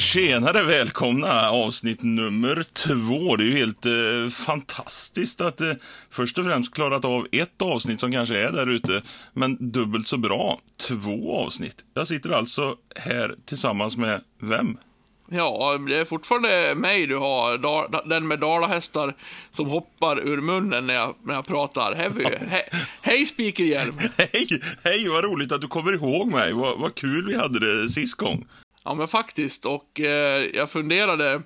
tjenare, välkomna avsnitt nummer två. Det är ju helt eh, fantastiskt att eh, först och främst klarat av ett avsnitt som kanske är där ute, men dubbelt så bra, två avsnitt. Jag sitter alltså här tillsammans med vem? Ja, det är fortfarande mig du har. Da, den med dalahästar som hoppar ur munnen när jag, när jag pratar. Heavy. He, hej Spikerhjälm! Hej, hej, vad roligt att du kommer ihåg mig. Vad, vad kul vi hade det sist gång. Ja, men faktiskt. Och eh, jag funderade.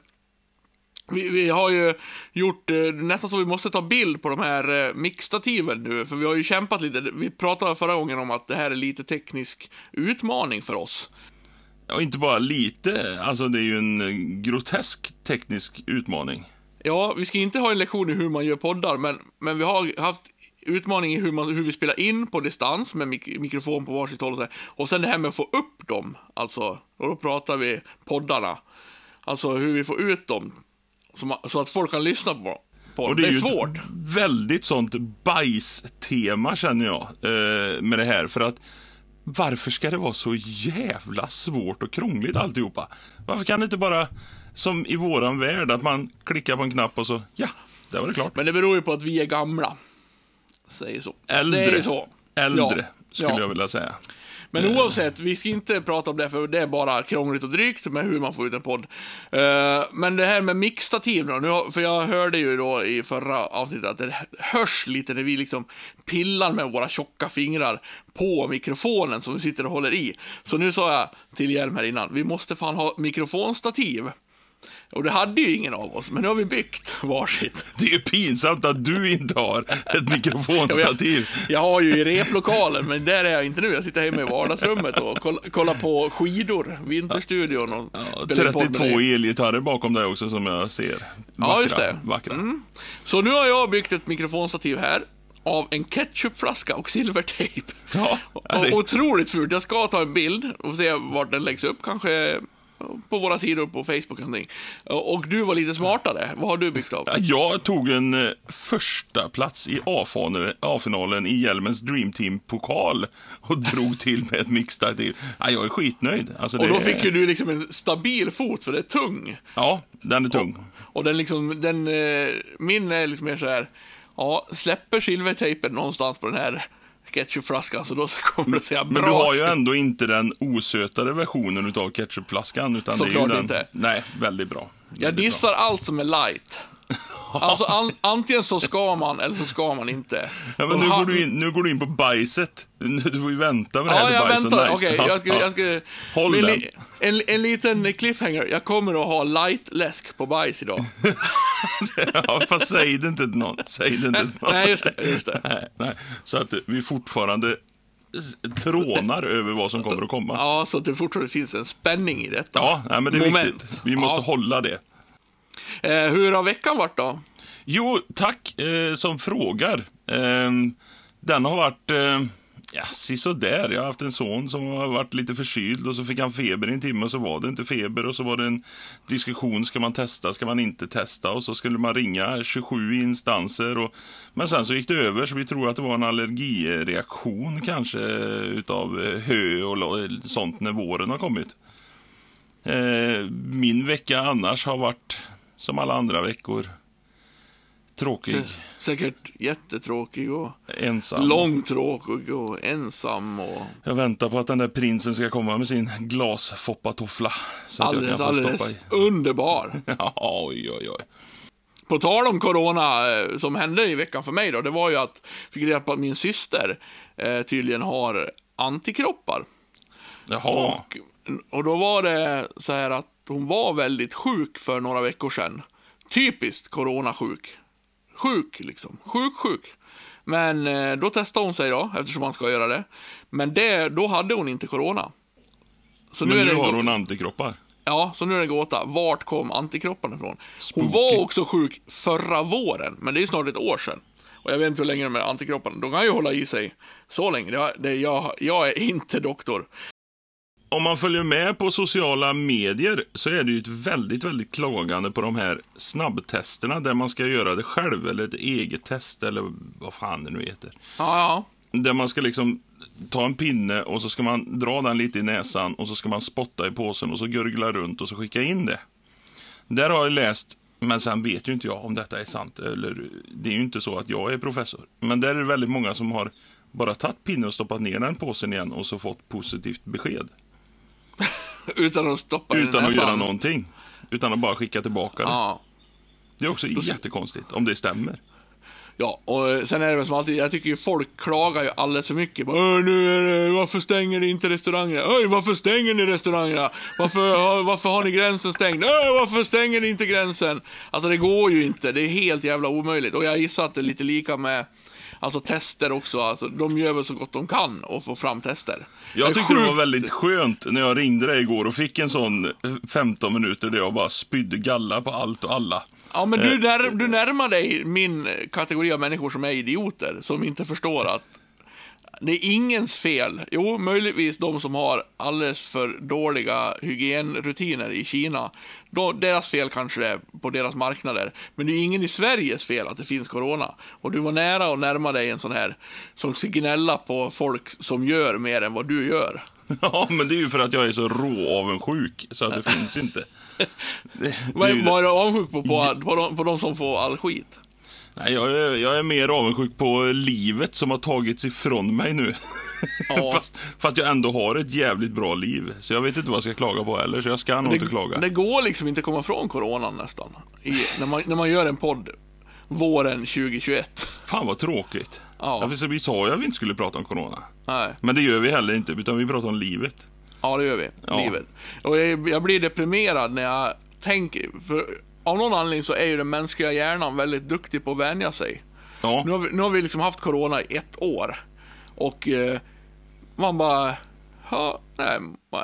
Vi, vi, har ju gjort eh, nästan så vi måste ta bild på de här eh, mixstativen nu, för vi har ju kämpat lite. Vi pratade förra gången om att det här är lite teknisk utmaning för oss. Ja, inte bara lite. Alltså, det är ju en eh, grotesk teknisk utmaning. Ja, vi ska inte ha en lektion i hur man gör poddar, men, men vi har haft utmaning i hur, man, hur vi spelar in på distans med mik mikrofon på varsitt håll och så. Och sen det här med att få upp dem, alltså, och då pratar vi poddarna. Alltså hur vi får ut dem, så, så att folk kan lyssna på på Och det är, det är ju svårt. väldigt sånt bajstema känner jag eh, med det här. För att varför ska det vara så jävla svårt och krångligt alltihopa? Varför kan det inte bara, som i våran värld, att man klickar på en knapp och så, ja, där var det klart. Men det beror ju på att vi är gamla. Säger så. Äldre. Det är ju så. Äldre, Ja, skulle ja. jag vilja säga. Men oavsett, vi ska inte prata om det för det är bara krångligt och drygt med hur man får ut en podd. Eh, men det här med mixtativ då, nu, har- för jag hörde ju då i förra avsnittet att det hörs lite när vi liksom pillar med våra tjocka fingrar på mikrofonen som vi sitter och håller i. Så nu sa jag till Hjelm här innan, vi måste fan ha mikrofonstativ. Och det hade ju ingen av oss, men nu har vi byggt varsitt. Det är ju pinsamt att du inte har ett mikrofonstativ. Jag har ju i replokalen, men där är jag inte nu. Jag sitter hemma i vardagsrummet och koll- kollar på skidor, Vinterstudion och Ja, spelar in podd med 32 dig. elgitarrer bakom dig också som jag ser. Vackra, Ja, just det. Vackra. Mm. Så nu har jag byggt ett mikrofonstativ här av en ketchupflaska och silvertejp. Ja, ja, det- Och Otroligt fult. Jag ska ta en bild och se vart den läggs upp, kanske på våra sidor på Facebook och någonting. Och du var lite smartare. Vad har du byggt av? Ja, Jag tog en eh, första plats i A-finalen- i Hjälmens Dream Team-pokal och drog till med ett mixtativ. Ja, jag är skitnöjd. Alltså, Och det då är- fick ju du liksom en stabil fot, för det är tung. Ja, den är tung. Och den liksom, den, eh, min är liksom mer så här, ja, släpper silvertejpen någonstans på den här ketchupflaskan så då kommer det säga bra. Men du har ju ändå inte den osötare versionen utav ketchupflaskan. Utan det är ju Såklart den... inte. Nej, väldigt bra. Jag Väldigt bra. dissar allt som är light. Alltså an, antingen så ska man eller så ska man inte. Ja, men nu, går du in, nu går du in på bajset. Du får ju vänta med det här Ja, jag bajs och väntar. Okej, jag ska, Ja, jag ska... Håll men den. en, en liten cliffhanger. Jag kommer att ha light-läsk på bajs idag. Ja, fast säg det inte till någon. Säg det inte till någon. Nej, just det. Just det. Nej, nej. Så att vi fortfarande trånar över vad som kommer att komma. Ja, så att det fortfarande finns en spänning i detta. Ja, nej, men det är Moment. viktigt. Vi måste Ja. hålla det. Eh, hur har veckan varit då? Jo, tack eh, som frågar. Eh, den har varit, eh, ja, sisådär. Jag har haft en son som har varit lite förkyld och så fick han feber i en timme och så var det inte feber och så var det en diskussion. Ska man testa, ska man inte testa? Och så skulle man ringa 27 instanser. Och, men sen så gick det över så vi tror att det var en allergireaktion kanske utav eh, hö och sånt när våren har kommit. Eh, min vecka annars har varit som alla andra veckor. Tråkig, Sä- Säkert jättetråkig och ensam. långtråkig och ensam och Jag väntar på att den där prinsen ska komma med sin glasfoppatoffla. Så att alldeles, jag kan få alldeles stoppa i. underbar. Ja, oj, oj, oj. På tal om corona, eh, som hände i veckan för mig då, det var ju att jag fick reda på att min syster eh, tydligen har antikroppar. Jaha. Och, och då var det så här att hon var väldigt sjuk för några veckor sedan. Typiskt coronasjuk. Sjuk liksom. Sjuk, sjuk. Men eh, då testade hon sig då, eftersom man ska göra det. Men det, då hade hon inte corona. Så Men är nu det har hon antikroppar. Ja, så nu är det en gåta. Vart kom antikropparna ifrån? Hon Spooky. var också sjuk förra våren, men det är snart ett år sedan. Och jag vet inte hur länge de här antikropparna, de kan ju hålla i sig så länge. Det, det, jag, jag är inte doktor. Om man följer med på sociala medier så är det ju ett väldigt, väldigt klagande på de här snabbtesterna där man ska göra det själv eller ett eget test eller vad fan det nu heter. Ja, ja. Där man ska liksom ta en pinne och så ska man dra den lite i näsan och så ska man spotta i påsen och så gurgla runt och så skicka in det. Där har jag läst, men sen vet ju inte jag om detta är sant. Eller, det är ju inte så att jag är professor. Men där är det väldigt många som har bara tagit pinnen och stoppat ner den påsen igen och så fått positivt besked. Utan att stoppa den Utan att göra någonting. Utan att bara skicka tillbaka det. Ja. Det är också jättekonstigt, om det stämmer. Ja, och sen är det väl som alltid, jag tycker ju folk klagar ju alldeles för mycket. Bara, "Åh, nu är det, varför stänger ni inte restaurangerna? Oj, varför stänger ni restaurangerna? Varför, har- varför har ni gränsen stängd? Oj, varför stänger ni inte gränsen? Alltså det går ju inte, det är helt jävla omöjligt. Och jag gissar att det är lite lika med Alltså tester också, alltså, de gör väl så gott de kan och få fram tester. Jag tyckte det var sjukt- väldigt skönt när jag ringde dig igår och fick en sån 15 minuter där jag bara spydde galla på allt och alla. Ja, men Eh, du, när, du närmar dig min kategori av människor som är idioter, som inte förstår att det är ingens fel. Jo, möjligtvis de som har alldeles för dåliga hygienrutiner i Kina. Då, deras fel kanske det är på deras marknader. Men det är ingen i Sveriges fel att det finns corona. Och du var nära att närma dig en sån här som ska gnälla på folk som gör mer än vad du gör. Ja, men det är ju för att jag är så rå-avundsjuk så att det finns inte. Vad är du avundsjuk på? På, på, de, på de som får all skit? Nej, jag, är, jag är mer avundsjuk på livet som har tagits ifrån mig nu. Ja. fast, fast jag ändå har ett jävligt bra liv. Så jag vet inte vad jag ska klaga på heller, så jag ska nog inte klaga. Det går liksom inte att komma från coronan nästan. I, när, man, när man gör en podd våren 2021. Fan vad tråkigt. Ja. Ja. Vi sa ju att vi inte skulle prata om corona. Nej, Men det gör vi heller inte, utan vi pratar om livet. ja det gör vi. Ja. Livet. Och jag, jag blir deprimerad när jag tänker, för av någon anledning så är ju den mänskliga hjärnan väldigt duktig på att vänja sig. Ja, Nu har vi, nu har vi liksom haft corona i ett år. Och eh, man bara, ja, nej,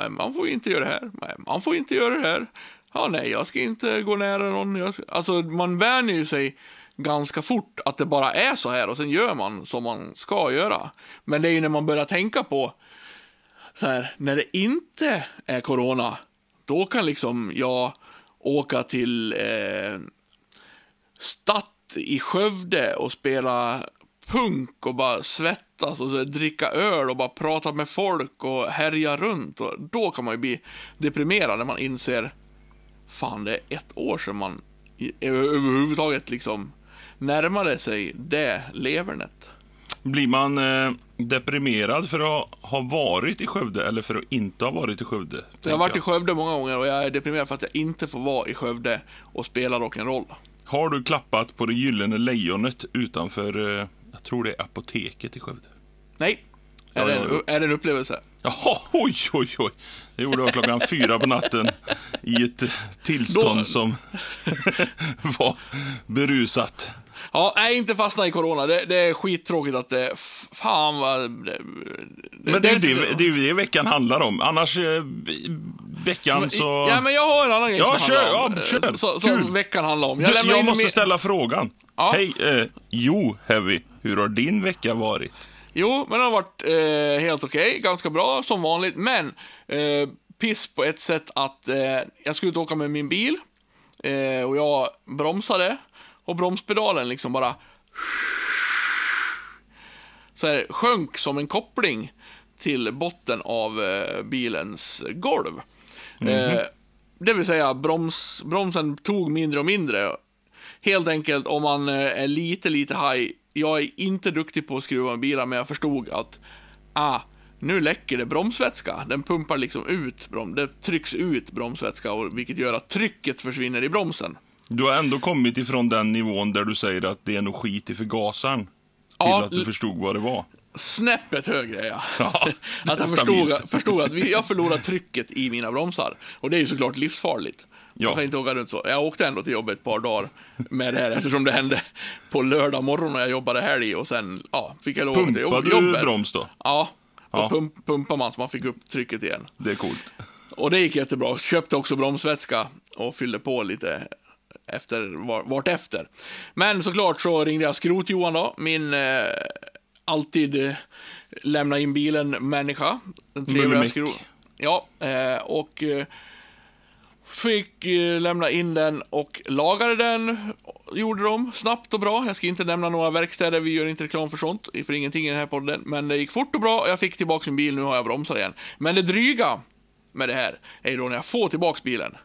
man- får inte göra det här. Nej, man får inte göra det här. Ja, nej, jag ska inte gå nära någon. Jag ska... Alltså, man vänjer ju sig ganska fort att det bara är så här och sen gör man som man ska göra. Men det är ju när man börjar tänka på så här, när det inte är corona, då kan liksom jag åka till eh, Statt i Skövde och spela punk och bara svettas och så dricka öl och bara prata med folk och härja runt. Och då kan man ju bli deprimerad när man inser fan, det är ett år sedan man överhuvudtaget liksom närmade sig det levernet. blir man eh, deprimerad för att ha varit i Skövde eller för att inte ha varit i Skövde? Jag har varit i Skövde många gånger och jag är deprimerad för att jag inte får vara i Skövde och spela rock'n'roll. Har du klappat på det gyllene lejonet utanför, eh, jag tror det är apoteket i Skövde? Nej, är, Ja, det en, är det en upplevelse? Jaha, oj, oj, oj. Det gjorde jag klockan fyra på natten i ett tillstånd Då- som var berusat. Ja, nej, inte fastna i corona. Det, det är skittråkigt att det... Fan vad... Det, Men det är ju det, det, är det veckan handlar om. Annars, eh, veckan så... Ja, men jag har en annan grej Ja, som kör, handlar om, ja, eh, kör. Så, som veckan handlar om. Du, lämnar jag måste med- ställa frågan. Ja. Hej, eh, jo, Heavy. Hur har din vecka varit? Jo, men den har varit eh, helt okej. Ganska bra, som vanligt. Men eh, piss på ett sätt att eh, jag skulle ut och åka med min bil. Eh, och jag bromsade. Och bromspedalen liksom bara... Så här, sjönk som en koppling till botten av eh, bilens golv. Eh, det vill säga, broms, bromsen tog mindre och mindre. Helt enkelt om man eh, är lite, lite high. Jag är inte duktig på att skruva med bilar, men jag förstod att ah, nu läcker det bromsvätska. Den pumpar liksom ut, brom, det trycks ut bromsvätska, vilket gör att trycket försvinner i bromsen. Du har ändå kommit ifrån den nivån där du säger att det är nog skit i förgasaren. Till Ja, att du förstod vad det var. Snäppet högre jag. Ja, att jag förstod, förstod att jag förlorar trycket i mina bromsar. Och det är ju såklart livsfarligt. Ja. Man kan inte åka runt så. Jag åkte ändå till jobbet ett par dagar med det här eftersom det hände på lördag morgon när jag jobbade helg och sen ja, fick jag lov att åka till Pumpade jobbet. du broms då? Ja, då Ja. Pump, pumpar man så man fick upp trycket igen. Det är coolt. Och det gick jättebra. Köpte också bromsvätska och fyllde på lite efter, var, vart efter. Men såklart så ringde jag Skrot-Johan då, min eh, alltid eh, lämna in bilen-människa. Den trevliga. Skrot. Ja, eh, och eh, Fick eh, lämna in den och lagade den. Gjorde de snabbt och bra. Jag ska inte nämna några verkstäder, vi gör inte reklam för sånt. För ingenting i den här podden. Men det gick fort och bra. Jag fick tillbaka min bil, nu har jag bromsar igen. Men det dryga med det här är ju då när jag får tillbaka bilen.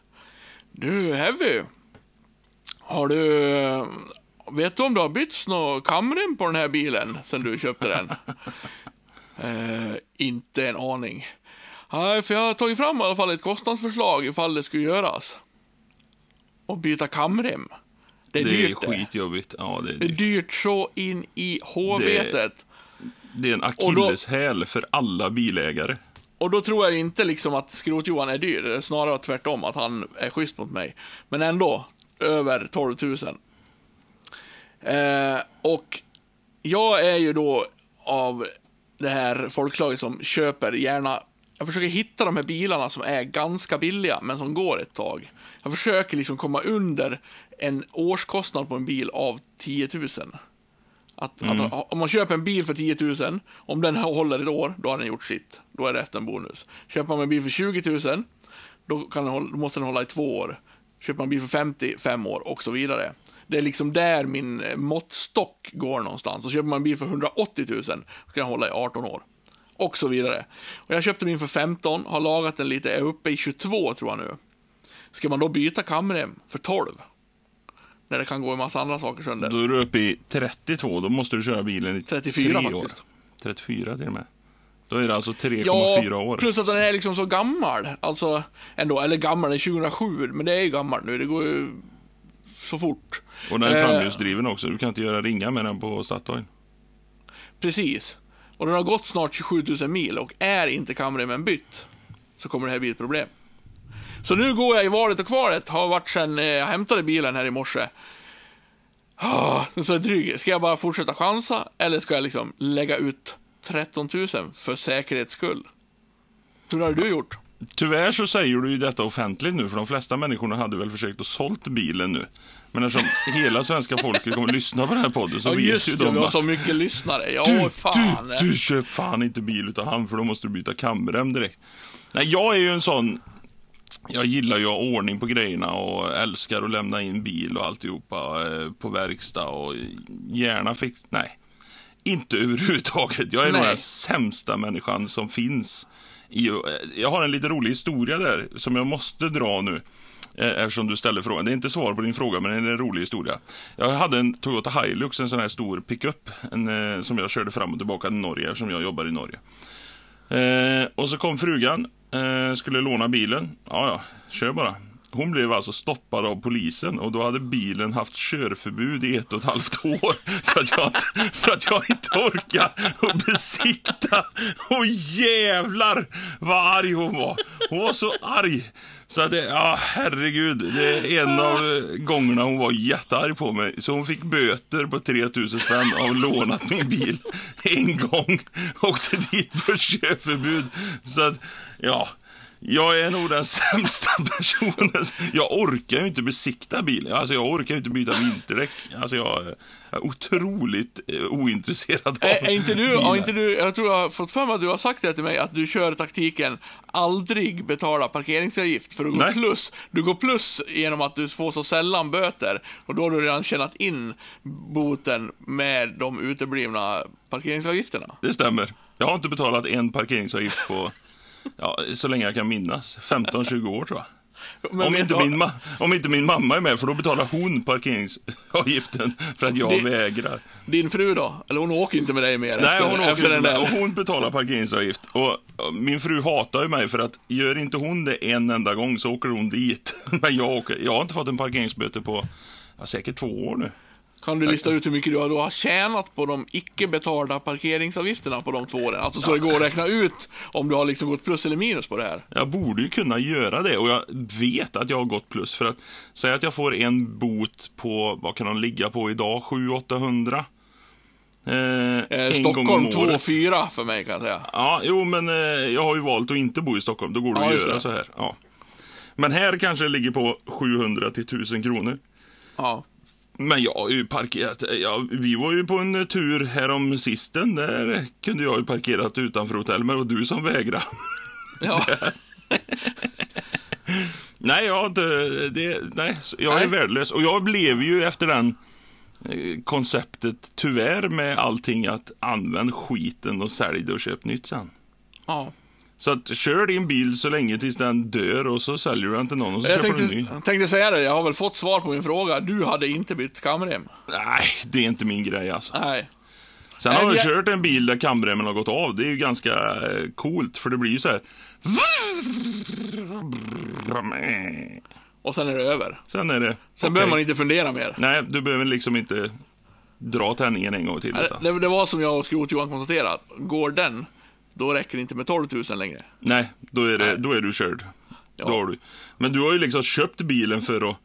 Du, Heavy. Har du... Vet du om det har bytts någon kamrem på den här bilen sen du köpte den? eh, inte en aning. Nej, för jag har tagit fram i alla fall ett kostnadsförslag ifall det skulle göras. Och byta kamrem. Det är Det är dyrt det. skitjobbigt. Ja, det är Det är dyrt. dyrt så in i hårvetet. Det är en akilleshäl för alla bilägare. Och då tror jag inte liksom att Skrot-Johan är dyr, det är snarare tvärtom, att han är schysst mot mig. Men ändå, över 12 000. Eh, och jag är ju då av det här folkslaget som köper gärna, jag försöker hitta de här bilarna som är ganska billiga, men som går ett tag. Jag försöker liksom komma under en årskostnad på en bil av 10 000. Att, att, om man köper en bil för 10 000, om den håller ett år, då har den gjort sitt. Då är resten bonus. Köper man en bil för 20 000, då, kan den då måste den hålla i två år. Köper man bil för 50, fem år och så vidare. Det är liksom där min eh, måttstock går någonstans. Och köper man bil för 180 000, då kan den hålla i 18 år. Och så vidare. Och jag köpte min för 15, har lagat den lite, är uppe i 22 tror jag nu. Ska man då byta kamrem för 12? När det kan gå en massa andra saker sönder. Då är du uppe i 32, då måste du köra bilen i 34 tre år. faktiskt. 34 till och med. Då är det alltså 3,4 år. plus att den är liksom så gammal. Alltså, ändå, eller gammal, den är 2007, men det är ju gammalt nu. Det går ju så fort. Och den är Eh, framhjulsdriven också. Du kan inte göra ringa med den på Statoil. Precis. Och den har gått snart 27 000 mil och är inte kamremmen bytt så kommer det här bli ett problem. Så nu går jag i valet och kvalet. Har varit sedan eh, jag hämtade bilen här i morse. Ah, så är dryg. Ska jag bara fortsätta chansa eller ska jag liksom lägga ut 13 000 för säkerhets skull? Hur har du gjort? Tyvärr så säger du ju detta offentligt nu, för de flesta människorna hade väl försökt att sålt bilen nu. Men eftersom hela svenska folket kommer att lyssna på den här podden så Ja vet ju det, de vi har att så mycket lyssnare. Ja, du, fan. du, du köp fan inte bil utav han för då måste du byta kamrem direkt. Nej, jag är ju en sån, jag gillar ju att ha ordning på grejerna och älskar att lämna in bil och alltihopa eh, på verkstad och gärna fix... Nej, inte överhuvudtaget. Jag är nog Nej. den sämsta människan som finns. Jag har en lite rolig historia där som jag måste dra nu. eh, Eftersom du ställer frågan. Det är inte svar på din fråga, men det är en rolig historia. Jag hade en Toyota Hilux, en sån här stor pickup, en, eh, som jag körde fram och tillbaka till Norge, eftersom jag jobbar i Norge. Eh, och så kom frugan, eh, skulle låna bilen. Ja, ja, kör bara. Hon blev alltså stoppad av polisen och då hade bilen haft körförbud i ett och ett halvt år för att jag inte, för att jag inte orkade och besikta. Och jävlar vad arg hon var. Hon var så arg. Så att det, ja herregud, det är en av eh, gångerna hon var jättearg på mig. Så hon fick böter på 3000 spänn av lånat min bil en gång. Åkte dit på körförbud. Så att, ja. Jag är nog den sämsta personen. Jag orkar ju inte besikta bilen. Alltså jag orkar ju inte byta vinterdäck. Alltså jag är otroligt eh, ointresserad av Är, är inte du, bilar. har inte du, jag tror jag har fått för mig att du har sagt det till mig, att du kör taktiken aldrig betala parkeringsavgift för att gå plus. Du går plus genom att du får så sällan böter och då har du redan tjänat in boten med de uteblivna parkeringsavgifterna. Det stämmer. Jag har inte betalat en parkeringsavgift på, ja, så länge jag kan minnas. 15-20 år tror jag. Men Om inte, min ma- om inte min mamma är med, för då betalar hon parkeringsavgiften för att jag Det- vägrar. Din fru då? Eller hon åker inte med dig mer Nej, efter, hon åker inte med. Och hon betalar parkeringsavgift. Och och min fru hatar ju mig för att gör inte hon det en enda gång så åker hon dit. Men jag, åker, jag har inte fått en parkeringsböter på ja, säkert två år nu. Kan du lista ut hur mycket du har, då har tjänat på de icke betalda parkeringsavgifterna på de två åren? Alltså så det går att räkna ut om du har liksom gått plus eller minus på det här. Jag borde ju kunna göra det och jag vet att jag har gått plus. För att säga att jag får en bot på, vad kan de ligga på idag, 700-800? Eh, Eh, Stockholm om året. 2-4 för mig kan jag säga. Ja, jo, men eh, jag har ju valt att inte bo i Stockholm. Då går det Ja, att göra det. så här. Ja. Men här kanske det ligger på 700 till 1000 kronor. Ja. Men jag har ju parkerat. Ja, vi var ju på en tur härom sisten. Där kunde jag ju parkerat utanför hotell, men det var du som vägrade. ja. Nej, jag, har inte, det, nej, jag är Nej. värdelös. Och jag blev ju efter den eh, konceptet, tyvärr med allting, att använd skiten och sälj det och köp nytt sen. Ja. Så att kör din bil så länge tills den dör och så säljer du den till någon och så Jag köper du en tänkte, ny. jag tänkte säga det, jag har väl fått svar på min fråga. Du hade inte bytt kamrem. Nej, det är inte min grej alltså. Nej. Sen Nej, har jag kört en bil där kamremmen har gått av. Det är ju ganska eh, coolt, för det blir ju så här. Och sen är det över. Sen är det... Sen okej. behöver man inte fundera mer. Nej, du behöver liksom inte dra tändningen en gång till. Nej. Det, det var som jag och Skrot-Johan konstaterat. Går den, då räcker det inte med 12 000 längre. Nej, då är, det, Nej. då är du körd. Ja. Då har du. Men du har ju liksom köpt bilen för att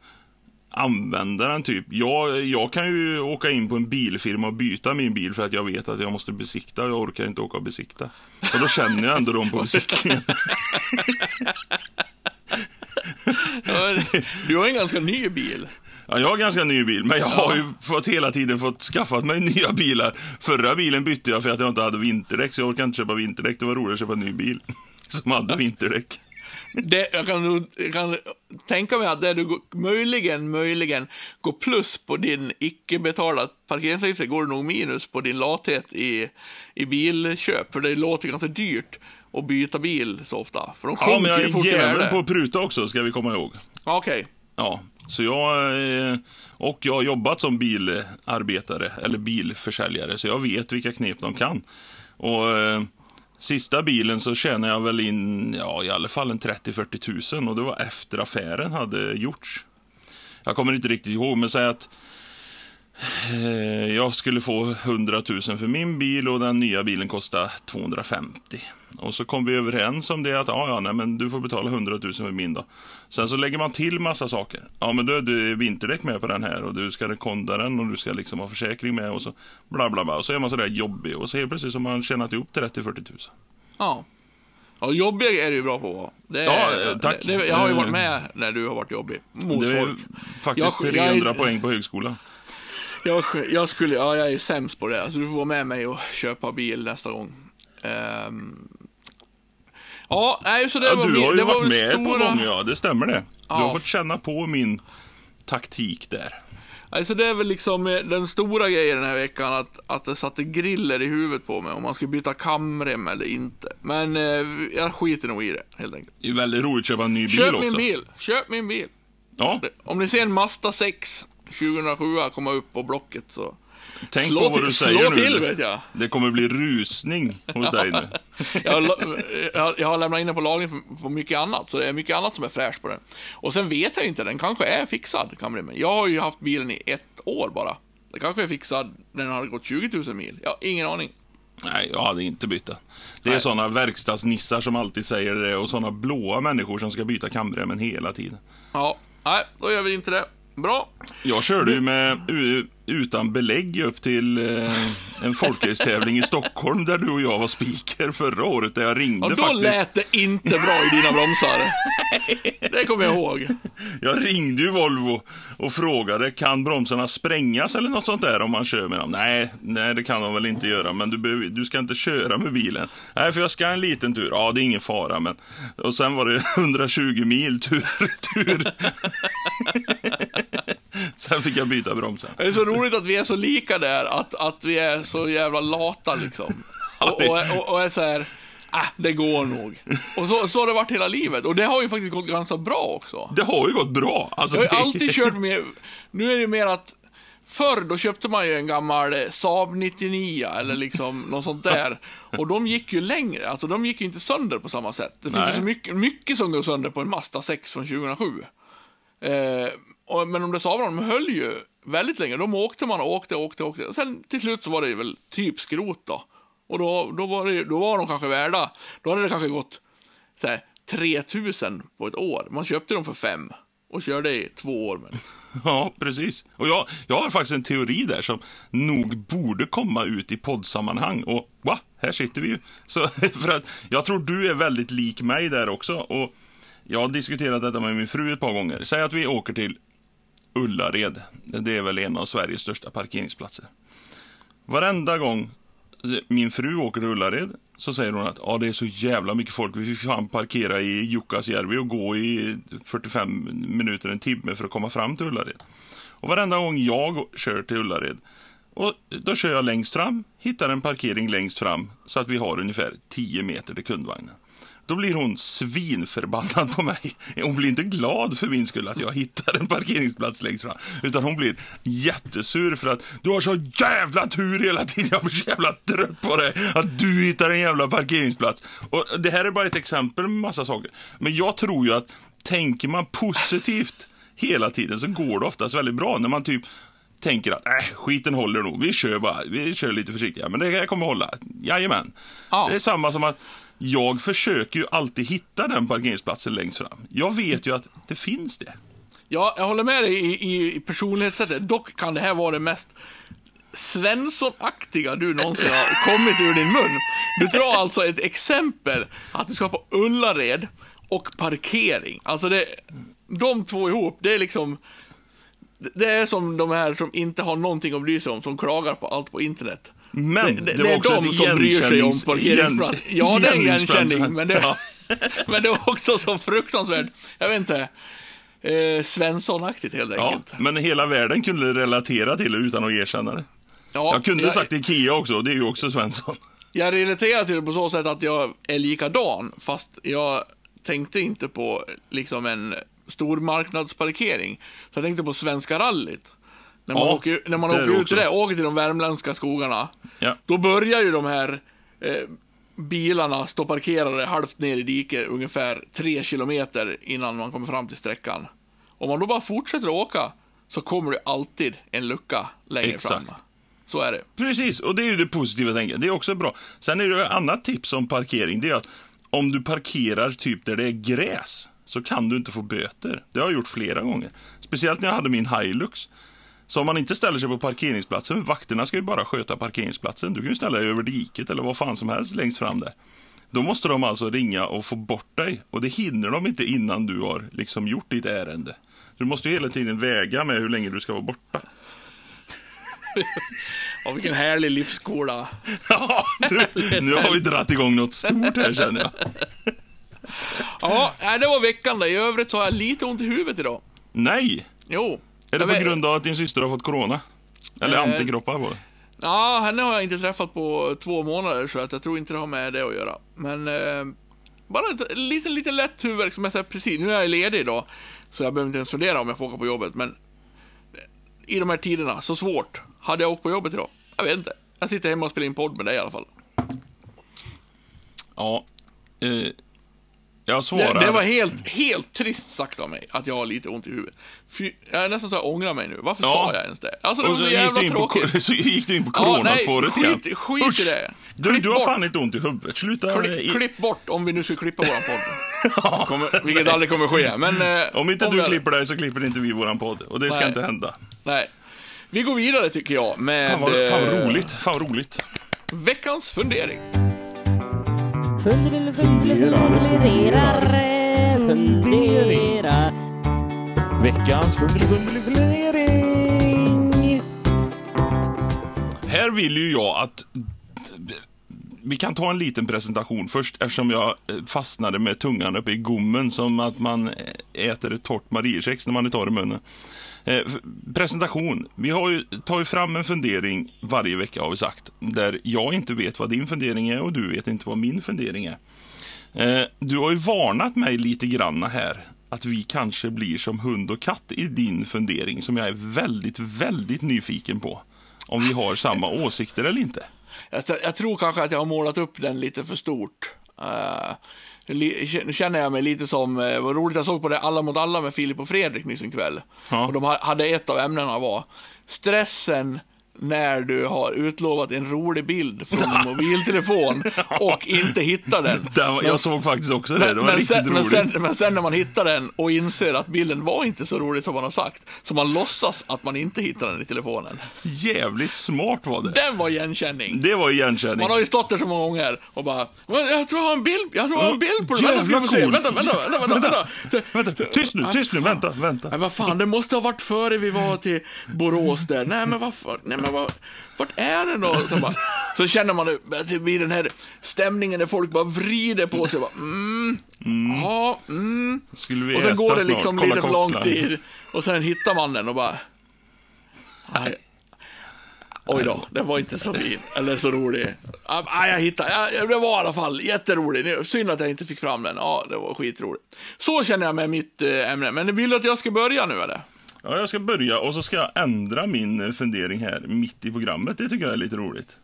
använda den typ. Jag, jag kan ju åka in på en bilfirma och byta min bil för att jag vet att jag måste besikta och jag orkar inte åka och besikta. Och då känner jag ändå dem på besiktningen. Ja, Du har en ganska ny bil. Ja, jag har ganska ny bil, men jag har ju fått hela tiden fått skaffat mig nya bilar. Förra bilen bytte jag för att jag inte hade vinterdäck, så jag orkade inte köpa vinterdäck. Det var roligt att köpa en ny bil som hade vinterdäck. Det, jag, kan, jag kan tänka mig att det du går- möjligen, möjligen går plus på din icke betalda parkeringsavgifter går det nog minus på din lathet i, i bilköp. För det låter ganska dyrt att byta bil så ofta. För de Ja, men jag är jävel på att pruta också, ska vi komma ihåg. Okej. Ja, så jag... Eh, och jag har jobbat som bilarbetare, eller bilförsäljare, så jag vet vilka knep de kan. Och eh, sista bilen så tjänade jag väl in, ja i alla fall en 30-40 000, och det var efter affären hade gjorts. Jag kommer inte riktigt ihåg, men säg att eh, jag skulle få 100 000 för min bil och den nya bilen kostade 250. 000. Och så kom vi överens om det att ja, ja, nej, men du får betala 100 000 för min då. Sen så lägger man till massa saker. Ja, men då är det vinterdäck med på den här och du ska rekonda den och du ska liksom ha försäkring med och så bla bla bla. Och så är man sådär jobbig och så helt plötsligt har man tjänat ihop 30-40 000. Ja. Ja, jobbig är du ju bra på att vara. det, Ja, eh, tack. Det, jag har ju varit Eh, med när du har varit jobbig. Mot Det är folk. faktiskt Jag- 300 jag- poäng på högskolan. Jag, jag skulle, ja, jag är sämst på det. Så du får vara med mig och köpa bil nästa gång. Ehm, ja, nej, så det Ja, var du har ju det var varit väl med ett par gånger, ja. Det stämmer det. Du har Ja. fått känna på min taktik där. Alltså det är väl liksom eh, den stora grejen den här veckan att, att det satte griller i huvudet på mig om man ska byta kamrem eller inte. Men eh, jag skiter nog i det helt enkelt. Det är väldigt roligt att köpa en ny bil Köp också. min bil, köp min bil. Ja, Om ni ser en Mazda 6 2007 komma upp på Blocket så tänk slå på vad till, du säger slå nu. till vet jag. Det kommer bli rusning hos dig nu. Jag la- jag, jag har lämnat in den på lagring för- på mycket annat, så det är mycket annat som är fräscht på den. Och sen vet jag inte, den kanske är fixad, kamremmen. Jag har ju haft bilen i ett år bara. Den kanske är fixad när den har gått 20 000 mil. Jag har ingen aning. Nej, jag hade inte bytt den. Det är såna verkstadsnissar som alltid säger det och såna blåa människor som ska byta kamremmen hela tiden. Ja, nej, då gör vi inte det. Bra. Jag körde ju med utan belägg upp till eh, en folkracetävling i Stockholm där du och jag var speaker förra året där jag ringde Och då faktiskt. lät det inte bra i dina bromsar. Det kommer jag ihåg. Jag ringde ju Volvo och frågade kan bromsarna sprängas eller något sånt där om man kör med dem. Nej, nej det kan de väl inte göra, men du, du ska inte köra med bilen. Nej, för jag ska en liten tur. Ja, det är ingen fara, men... Och sen var det 120 mil tur, tur. sen fick jag byta bromsar. Det är så roligt att vi är så lika där, att, att vi är så jävla lata liksom. Och, och, och, och är så här, äh, det går nog. Och så, så har det varit hela livet. Och det har ju faktiskt gått ganska bra också. Det har ju gått bra. Alltså, Jag har ju alltid kört med, nu är det mer att Förr då köpte man ju en gammal eh, Saab 99 eller liksom något sånt där. Och de gick ju längre, alltså de gick ju inte sönder på samma sätt. Det finns ju så mycket, mycket som går sönder på en Mazda 6 från 2007. Eh, och, men de där Saabarna, de höll ju väldigt länge. De åkte man och åkte, åkte, åkte. Och sen till slut så var det väl typ skrot då. Och då, då, var, det, då var de kanske värda, då hade det kanske gått så här, 3000 på ett år. Man köpte dem för fem och körde i två år. Men... Ja, precis. Och jag, jag har faktiskt en teori där som nog borde komma ut i poddsammanhang. Och va, här sitter vi ju. Så, för att jag tror du är väldigt lik mig där också. Och jag har diskuterat detta med min fru ett par gånger. Säg att vi åker till Ullared. Det är väl en av Sveriges största parkeringsplatser. Varenda gång min fru åker till Ullared så säger hon att ja, det är så jävla mycket folk. Vi fick fan parkera i Jukkasjärvi och gå i 45 minuter, en timme för att komma fram till Ullared. Och varenda gång jag kör till Ullared, och då kör jag längst fram, hittar en parkering längst fram så att vi har ungefär 10 meter till kundvagnen. Då blir hon svinförbannad på mig. Hon blir inte glad för min skull att jag hittar en parkeringsplats längst fram. Utan hon blir jättesur för att du har så jävla tur hela tiden. Jag blir så jävla trött på det. Att du hittar en jävla parkeringsplats. Och det här är bara ett exempel med massa saker. Men jag tror ju att tänker man positivt hela tiden så går det oftast väldigt bra. När man typ tänker att äh, skiten håller nog, vi kör bara, vi kör lite försiktiga, men det här kommer hålla. Jajamän. Ja. Det är samma som att jag försöker ju alltid hitta den parkeringsplatsen längst fram. Jag vet ju att det finns det. Ja, jag håller med dig i, i, i personlighetssättet. Dock kan det här vara det mest Svensson-aktiga du någonsin har kommit ur din mun. Du drar alltså ett exempel att du ska på Ullared och parkering. Alltså det, de två ihop, det är liksom det är som de här som inte har någonting att bry sig om, som klagar på allt på internet. Men det, det, det var är också de som bryr sig om igenkännings- parkeringsplats. igen- Ja, det är en igenkänning, men det, Ja. men det var också så fruktansvärt, jag vet inte, eh, Svensson-aktigt helt Ja, enkelt. men hela världen kunde relatera till det utan att erkänna det. Ja, Jag kunde sagt Ikea också, det är ju också Svensson. Jag relaterar till det på så sätt att jag är likadan, fast jag tänkte inte på liksom en stormarknadsparkering. Så jag tänkte på Svenska rallyt. När man Ja, åker, när man åker ut till det, åker till de värmländska skogarna. Ja. Då börjar ju de här eh, bilarna stå parkerade halvt ner i diket ungefär tre kilometer innan man kommer fram till sträckan. Om man då bara fortsätter att åka så kommer det alltid en lucka längre Exakt. fram. Så är det. Precis, och det är ju det positiva tänket. Det är också bra. Sen är det ett annat tips om parkering. Det är att om du parkerar typ där det är gräs så kan du inte få böter. Det har jag gjort flera gånger. Speciellt när jag hade min Hilux. Så om man inte ställer sig på parkeringsplatsen, vakterna ska ju bara sköta parkeringsplatsen. Du kan ju ställa dig över diket eller vad fan som helst längst fram där. Då måste de alltså ringa och få bort dig. Och det hinner de inte innan du har liksom gjort ditt ärende. Du måste ju hela tiden väga med hur länge du ska vara borta. Och vilken härlig livsskola. Ja, du, nu har vi dratt igång något stort här känner jag. Ja, det var veckan då. I övrigt så har jag lite ont i huvudet idag. Nej! Jo. Är det på grund av att din syster har fått corona? Eller Eh, antikroppar på det? Ja, henne har jag inte träffat på två månader så att jag tror inte det har med det att göra. Men eh, bara ett lite, lite lätt huvudvärk som jag säger precis. Nu är jag ledig idag så jag behöver inte ens fundera om jag får åka på jobbet. Men i de här tiderna, så svårt. Hade jag åkt på jobbet idag? Jag vet inte. Jag sitter hemma och spelar in podd med dig i alla fall. Ja. Eh, jag svarar. Det, det var helt, helt trist sagt av mig att jag har lite ont i huvudet. Fy, jag är nästan så jag ångrar mig nu. Varför Ja. sa jag ens det? Alltså det var så så gick, jävla du in på, tråkigt. så gick du in på Ja, coronaspåret nej, igen. skit- skit i det. Du, Klipp du har bort. fan inte ont i huvudet. Sluta. Klipp, i- klipp bort om vi nu ska klippa våran podd. kommer, vilket aldrig kommer ske. Men, eh, Om inte du jag- klipper dig så klipper inte vi våran podd. Och det ska Nej. inte hända. Nej. Vi går vidare tycker jag med Fan vad, fan vad eh, roligt. Fan vad roligt. veckans fundering. Funderar, funderar, funderar. Veckans fundering. Här vill ju jag att vi kan ta en liten presentation först eftersom jag eh, fastnade med tungan uppe i gommen som att man äter ett torrt Mariekex när man tar i munnen. Eh, presentation. Vi har ju tagit fram en fundering varje vecka har vi sagt. Där jag inte vet vad din fundering är och du vet inte vad min fundering är. Eh, du har ju varnat mig lite granna här att vi kanske blir som hund och katt i din fundering som jag är väldigt, väldigt nyfiken på. Om vi har samma åsikter eller inte. Jag, jag tror kanske att jag har målat upp den lite för stort. Li, nu känner jag mig lite som, uh, vad roligt jag såg på det Alla mot alla med Filip och Fredrik nyss en kväll. Ja. Och de ha- hade ett av ämnena var stressen när du har utlovat en rolig bild från en mobiltelefon och inte hittar den. Den, jag såg faktiskt också det, det var men, riktigt sen, men, roligt. sen, men sen när man hittar den och inser att bilden var inte så rolig som man har sagt, så man låtsas att man inte hittar den i telefonen. Jävligt smart var det. Den var igenkänning. Det var igenkänning. Man har ju stått där så många gånger och bara "Men jag tror jag har en bild, jag tror jag har en bild på det. Vänta, ska Jävla se. cool. Vänta, vänta, vänta, vänta, vänta. Vänta, tyst nu, tyst nu, vänta, vänta. Nej, vad fan, det måste ha varit före vi var till Borås där. Nej, men vad fan, nej, men vad, vart är den då? Så bara, Så känner man att det blir den här stämningen när folk bara vrider på sig. Bara, mm, ja, mm. Skulle vi Och sen går det liksom lite för lång tid. Och sen hittar man den och bara... Nej. Oj då, den var inte så fin. Eller så rolig. Ja, jag hittade, det var i alla fall jätterolig. Synd att jag inte fick fram den. Ja, det var skitroligt. Så känner jag med mitt eh, ämne. Men vill du att jag ska börja nu eller? Ja, jag ska börja och så ska jag ändra min eh, fundering här mitt i programmet. Det tycker jag är lite roligt.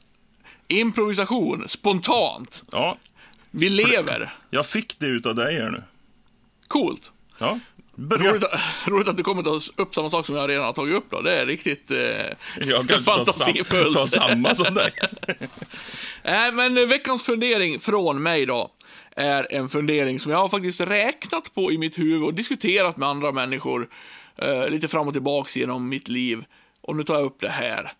Improvisation, spontant. Ja, Vi lever. jag fick det utav dig här nu. Coolt. Ja, börja. Roligt, roligt att du kommer ta upp samma sak som jag redan har tagit upp då. Det är riktigt eh, Jag kanske tar, sam fantasifullt. tar samma som dig. Nej, men eh, veckans fundering från mig då är en fundering som jag har faktiskt räknat på i mitt huvud och diskuterat med andra människor eh, lite fram och tillbaks genom mitt liv. Och nu tar jag upp det här.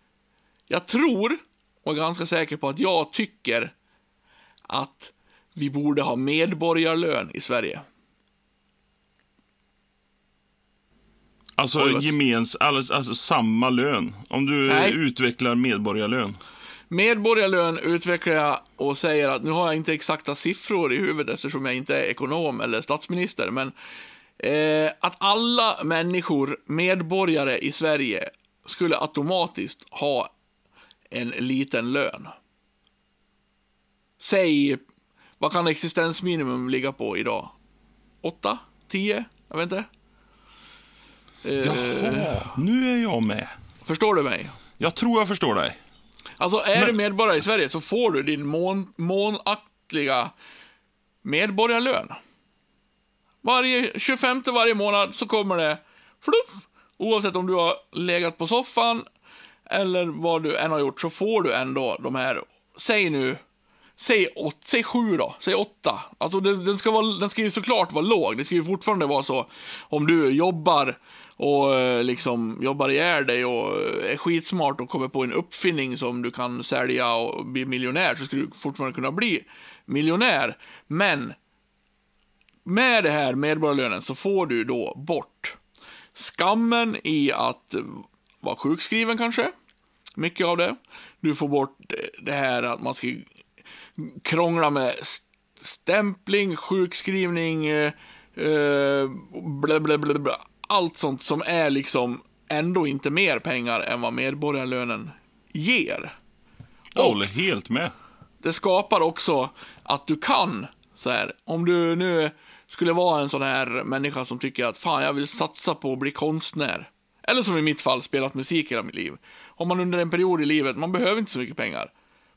Jag tror, och är ganska säker på att jag tycker att vi borde ha medborgarlön i Sverige. Alltså, gemens, alltså, alltså samma lön. Om du Nej. utvecklar medborgarlön. Medborgarlön utvecklar jag och säger att nu har jag inte exakta siffror i huvudet eftersom jag inte är ekonom eller statsminister, men eh, att alla människor, medborgare i Sverige, skulle automatiskt ha en liten lön. Säg, vad kan existensminimum ligga på idag? 8? 10? Jag vet inte. Eh, Jaha, nu är jag med. Förstår du mig? Jag tror jag förstår dig. Alltså är Men- du medborgare i Sverige så får du din mån, månaktliga medborgarlön. Varje 25 varje månad så kommer det fluff. Oavsett om du har legat på soffan eller vad du än har gjort så får du ändå de här, säg nu, säg, åt, säg sju då, säg åtta. Alltså den, den, ska vara, den ska ju såklart vara låg, det ska ju fortfarande vara så om du jobbar och eh, liksom jobbar ihjäl dig och eh, är skitsmart och kommer på en uppfinning som du kan sälja och bli miljonär så skulle du fortfarande kunna bli miljonär. Men med det här medborgarlönen så får du då bort skammen i att vara sjukskriven kanske. Mycket av det. Du får bort det här att man ska krångla med st- stämpling, sjukskrivning, eh, eh, bla, bla, bla, bla. allt sånt som är liksom ändå inte mer pengar än vad medborgarlönen ger. Jag håller helt med. Det skapar också att du kan, så här, om du nu skulle vara en sån här människa som tycker att fan, jag vill satsa på att bli konstnär. Eller som i mitt fall, spelat musik hela mitt liv. Om man under en period i livet, man behöver inte så mycket pengar.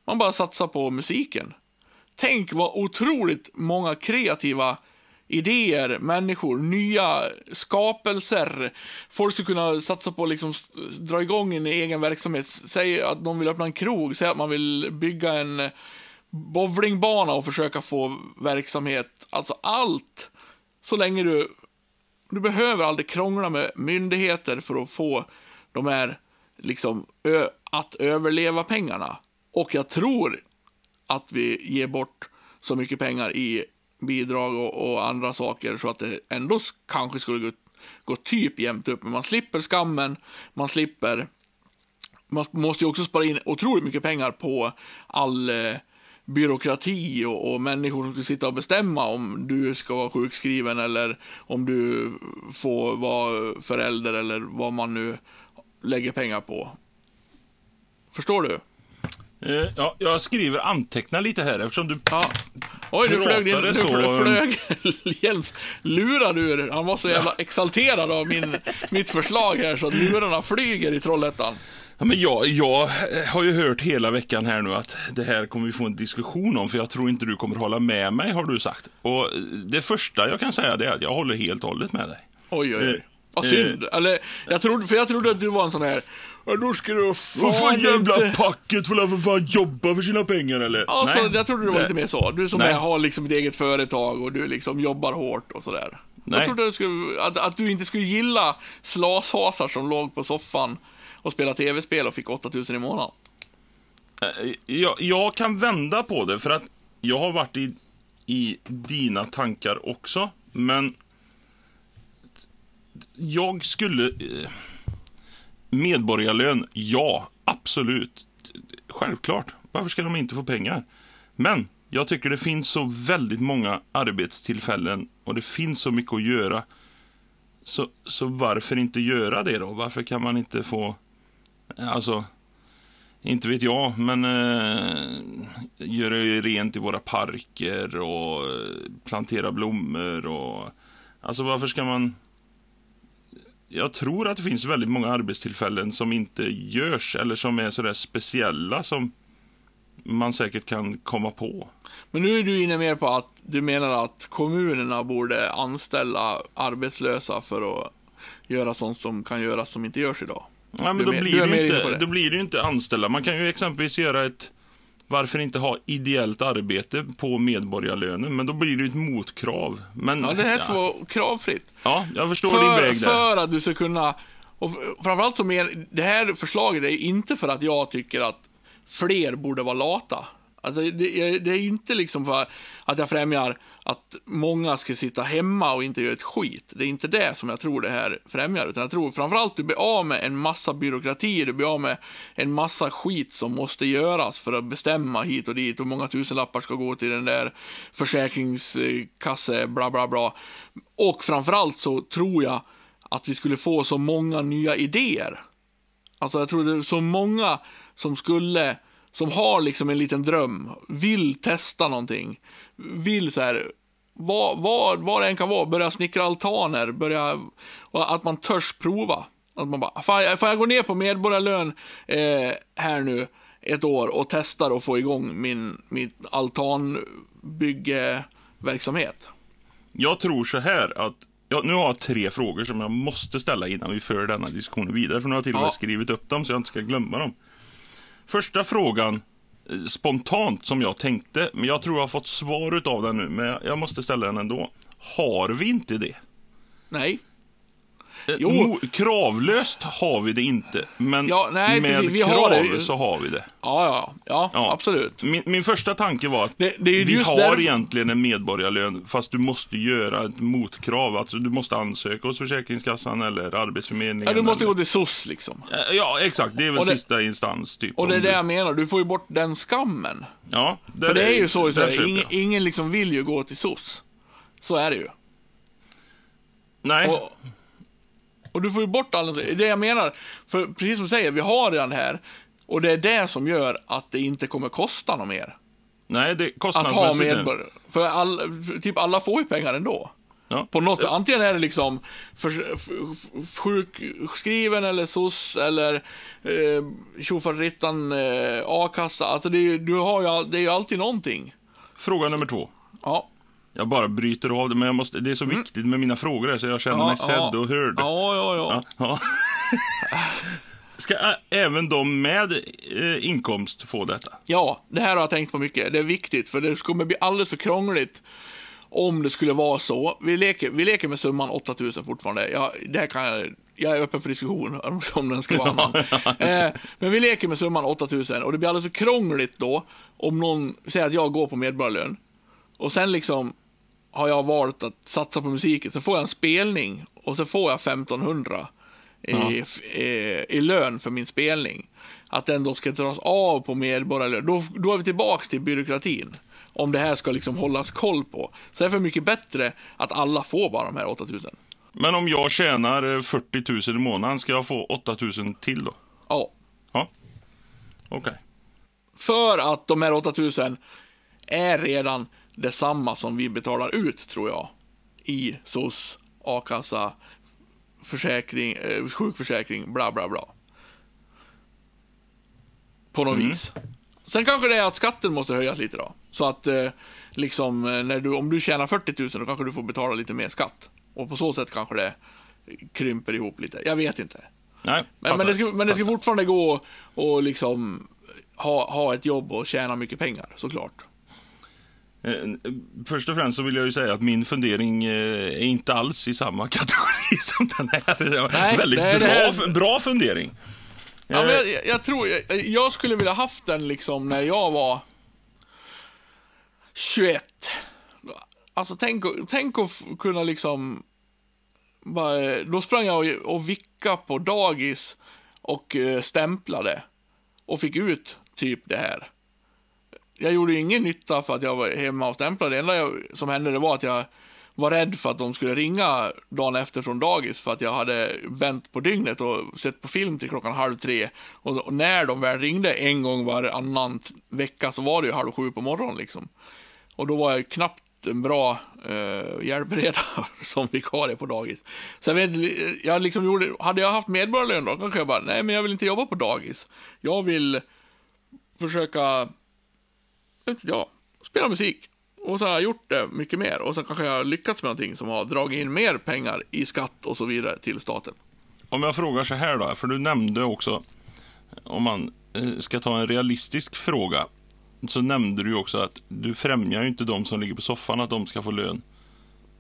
Man bara satsar på musiken. Tänk vad otroligt många kreativa idéer, människor, nya skapelser. Folk skulle kunna satsa på att liksom dra igång en egen verksamhet. Säg att de vill öppna en krog, säg att man vill bygga en bowlingbana och försöka få verksamhet. Alltså allt. Så länge du du behöver aldrig krångla med myndigheter för att få de här, liksom, ö, att överleva pengarna. Och jag tror att vi ger bort så mycket pengar i bidrag och, och andra saker så att det ändå kanske skulle gå, gå typ jämnt upp. Men man slipper skammen, man slipper man måste ju också spara in otroligt mycket pengar på all eh, byråkrati och, och människor som ska sitta och bestämma om du ska vara sjukskriven eller om du får vara förälder eller vad man nu lägger pengar på. Förstår du? Eh, ja, jag skriver anteckna lite här eftersom du... Ja. Oj, nu flög din, så, flög Hjelms lurar ur. Han var så jävla exalterad av min, mitt förslag här så att lurarna flyger i Trollhättan. Ja, men jag, jag har ju hört hela veckan här nu att det här kommer vi få en diskussion om, för jag tror inte du kommer hålla med mig, har du sagt. Och det första jag kan säga det är att jag håller helt och hållet med dig. Oj, oj, Eh, oj. Vad synd. Eller, jag trodde, för jag trodde att du var en sån här, "Ja, då ska du Vad fan jävla inte... packet får för fan jobba för sina pengar eller? Alltså, Nej, jag trodde du var lite mer så. Du som är, har liksom ett eget företag och du liksom jobbar hårt och sådär. Jag trodde du skulle, att, att du inte skulle gilla slashasar som låg på soffan och spelade tv-spel och fick 8000 i månaden. Eh, jag, jag kan vända på det, för att jag har varit i, i dina tankar också, men jag skulle... Eh, medborgarlön, ja, absolut. Självklart. Varför ska de inte få pengar? Men jag tycker det finns så väldigt många arbetstillfällen och det finns så mycket att göra. Så, så varför inte göra det då? Varför kan man inte få, alltså, inte vet jag, men eh, göra rent i våra parker och eh, plantera blommor och, alltså varför ska man jag tror att det finns väldigt många arbetstillfällen som inte görs eller som är sådär speciella som man säkert kan komma på. Men nu är du inne mer på att du menar att kommunerna borde anställa arbetslösa för att göra sånt som kan göras som inte görs idag. Ja, men Du då, är blir du är det ju inte, då blir ju inte anställda. Man kan ju exempelvis göra ett varför inte ha ideellt arbete på medborgarlönen? Men då blir det ju ett motkrav. Men, Ja, det här ska vara kravfritt. ja, jag förstår din För, väg där. för att du ska kunna, och framförallt så men, det här förslaget är inte för att jag tycker att fler borde vara lata. Alltså, det, är- det är inte liksom för att jag främjar att många ska sitta hemma och inte göra ett skit. Det är inte det som jag tror det här främjar, utan jag tror framförallt att du blir av med en massa byråkrati, du blir av med en massa skit som måste göras för att bestämma hit och dit och många tusenlappar ska gå till den där försäkringskasse, bla bla bla. Och framförallt så tror jag att vi skulle få så många nya idéer. Alltså jag tror det är så många som skulle, som har liksom en liten dröm, vill testa någonting, vill så här, vad, vad, vad det än kan vara, börja snickra altaner, börja, att man törs prova. Att man bara, får jag, får jag gå ner på medborgarlön eh, här nu ett år och testar och få igång min, min altanbyggeverksamhet? Jag tror så här att Ja, nu har jag tre frågor som jag måste ställa innan vi för denna diskussion vidare. För nu har jag till och med Ja. skrivit upp dem så jag inte ska glömma dem. Första frågan, eh, spontant som jag tänkte, men jag tror jag har fått svar utav den nu, men jag- jag måste ställa den ändå. Har vi inte det? Nej. Eh, Jo. mo- Kravlöst har vi det inte, men Ja, nej, med precis, krav har så har vi det. Ja, ja, ja, Ja. absolut. Min, min första tanke var att Det- det vi har därför- egentligen en medborgarlön fast du måste göra ett motkrav. Alltså du måste ansöka hos Försäkringskassan eller Arbetsförmedlingen. Ja, du måste eller... gå till SOS liksom. Ja, exakt. Det är väl det- sista instans. Typ, Och det är det du- jag menar, du får ju bort den skammen. Ja, där För det är ju så, så där här, ingen, ingen liksom vill ju gå till SOS. Så är det ju. Nej, Och, och du får ju bort alla, det är det jag menar. För precis som du säger, vi har redan det här. Och det är det som gör att det inte kommer kosta något mer. nej det är Att ha kostnadsmässigt. medborgare. För all, för typ alla får ju pengar ändå. Ja. På något, antingen är det liksom för, för, sjukskriven eller SOS eller eh, tjofaderittan eh, a-kassa. Alltså det är, du har ju, det är ju alltid någonting. Fråga nummer två. Ja. Jag bara bryter av det, men jag måste, det är så viktigt med mina frågor här, så jag känner mig sedd och hörd. Mm. Ja, ja, ja. Ja, ja. Ska även de med eh, inkomst få detta? Ja, det här har jag tänkt på mycket. Det är viktigt, för det kommer bli alldeles för krångligt om det skulle vara så. Vi leker, vi leker med summan 8000 fortfarande. Jag, det här kan jag, jag är öppen för diskussion om- om den ska vara annan. eh, men vi leker med summan 8000 och det blir alldeles för krångligt då om någon säger att jag går på medborgarlön och sen liksom har jag valt att satsa på musiken, så får jag en spelning och så får jag 1500 i, f- i, i lön för min spelning. Att den då ska dras av på medborgarlön. Då, då är vi tillbaks till byråkratin. Om det här ska liksom hållas koll på. Så är det för mycket bättre att alla får bara de här 8000. Men om jag tjänar eh, 40 000 i månaden, ska jag få 8 000 till då? Ja. Ja, okej. För att de här 8000 är redan detsamma som vi betalar ut, tror jag. I SOS, a-kassa, försäkring, eh, sjukförsäkring, bla bla bla. På något vis. Sen kanske det är att skatten måste höjas lite då. Så att eh, liksom, eh, när du, om du tjänar 40 000 då kanske du får betala lite mer skatt. Och på så sätt kanske det krymper ihop lite. Jag vet inte. Nej, Men, men, det ska, men det ska fortfarande gå och liksom ha, ha ett jobb och tjäna mycket pengar, såklart. Eh, Först och främst så vill jag ju säga att min fundering eh, är inte alls i samma kategori som den här. Nej, väldigt det är det bra, här- bra fundering. Ja, men Eh, jag, jag tror, jag, jag skulle vilja haft den liksom när jag var 21. Alltså tänk, tänk att kunna liksom, bara, då sprang jag och, och vicka på dagis och stämplade och fick ut typ det här jag gjorde ju ingen nytta för att jag var hemma och stämplade. Det enda jag, som hände det var att jag var rädd för att de skulle ringa dagen efter från dagis för att jag hade vänt på dygnet och sett på film till klockan halv tre. Och, när de väl ringde en gång varannan vecka så var det ju halv sju på morgonen liksom. Och då var jag knappt en bra eh, hjälpreda som vikarie på dagis. Så jag vet jag liksom gjorde, hade jag haft medborgarlön då kanske jag bara, nej men jag vill inte jobba på dagis. Jag vill försöka, jag, spela musik. Och så har jag gjort det mycket mer. Och så kanske jag har lyckats med någonting som har dragit in mer pengar i skatt och så vidare till staten. Om jag frågar så här då, för du nämnde också, om man eh, ska ta en realistisk fråga, så nämnde du också att du främjar ju inte de som ligger på soffan att de ska få lön.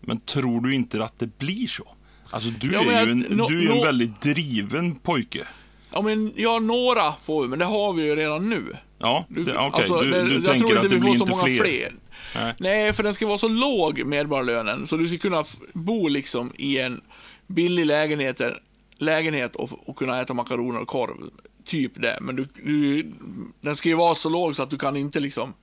Men tror du inte att det blir så? Alltså du Ja, är jag- ju en, nå- du är ju en väldigt driven pojke. Ja men, ja några får vi, men det har vi ju redan nu. Ja, Du- okej. alltså, du, du jag tänker tror att inte det blir inte många fler. Nej. Nej, för den ska vara så låg, medborgarlönen, så du ska kunna bo liksom i en billig lägenhet, lägenhet och, och kunna äta makaroner och korv. Typ det. Men du, du, den ska ju vara så låg så att du kan inte liksom